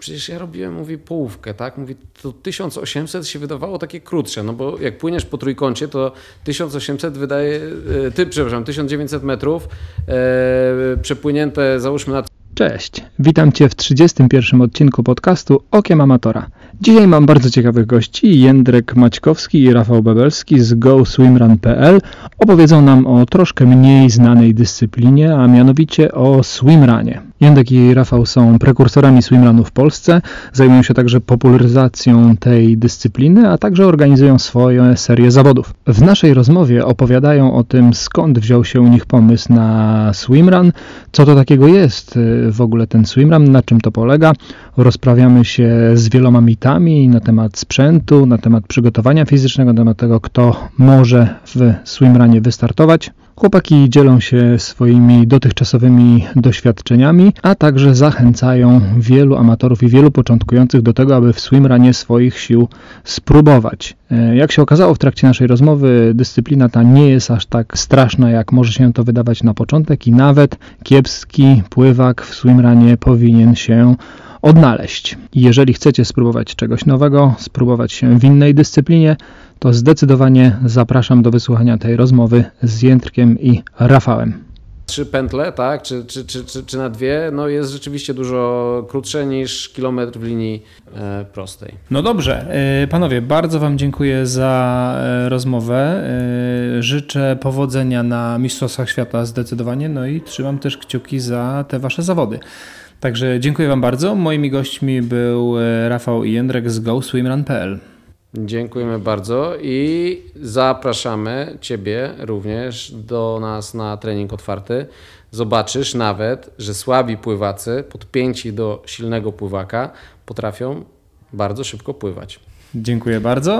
przecież ja robiłem, mówi, połówkę, tak? Mówi, to 1800 się wydawało takie krótsze, no bo jak płyniesz po trójkącie, to 1800 wydaje, e, ty, przepraszam, 1900 metrów e, przepłynięte, załóżmy na Cześć, witam Cię w 31 odcinku podcastu Okiem Amatora. Dzisiaj mam bardzo ciekawych gości. Jędrek Maćkowski i Rafał Bebelski z GoSwimRun.pl opowiedzą nam o troszkę mniej znanej dyscyplinie, a mianowicie o swimrunie. Jędrek i Rafał są prekursorami swimrunu w Polsce, zajmują się także popularyzacją tej dyscypliny, a także organizują swoje serie zawodów. W naszej rozmowie opowiadają o tym, skąd wziął się u nich pomysł na swimrun, co to takiego jest w ogóle ten swimrun, na czym to polega. Rozprawiamy się z wieloma mitami na temat sprzętu, na temat przygotowania fizycznego, na temat tego, kto może w swimrunie wystartować. Chłopaki dzielą się swoimi dotychczasowymi doświadczeniami, a także zachęcają wielu amatorów i wielu początkujących do tego, aby w swimrunie swoich sił spróbować. E, Jak się okazało w trakcie naszej rozmowy, dyscyplina ta nie jest aż tak straszna, jak może się to wydawać na początek i nawet kiepski pływak w swimrunie powinien się odnaleźć. Jeżeli chcecie spróbować czegoś nowego, spróbować się w innej dyscyplinie, to zdecydowanie zapraszam do wysłuchania tej rozmowy z Jędrkiem i Rafałem. Trzy pętle, tak, czy, czy, czy, czy, czy na dwie, no jest rzeczywiście dużo krótsze niż kilometr w linii e, prostej. No dobrze, e, panowie, bardzo Wam dziękuję za e, rozmowę. Życzę powodzenia na Mistrzostwach Świata zdecydowanie, no i trzymam też kciuki za te Wasze zawody. Także dziękuję Wam bardzo. Moimi gośćmi był Rafał i Jędrek z GoSwimRun.pl. Dziękujemy bardzo i zapraszamy Ciebie również do nas na trening otwarty. Zobaczysz nawet, że słabi pływacy, podpięci do silnego pływaka, potrafią bardzo szybko pływać. Dziękuję bardzo.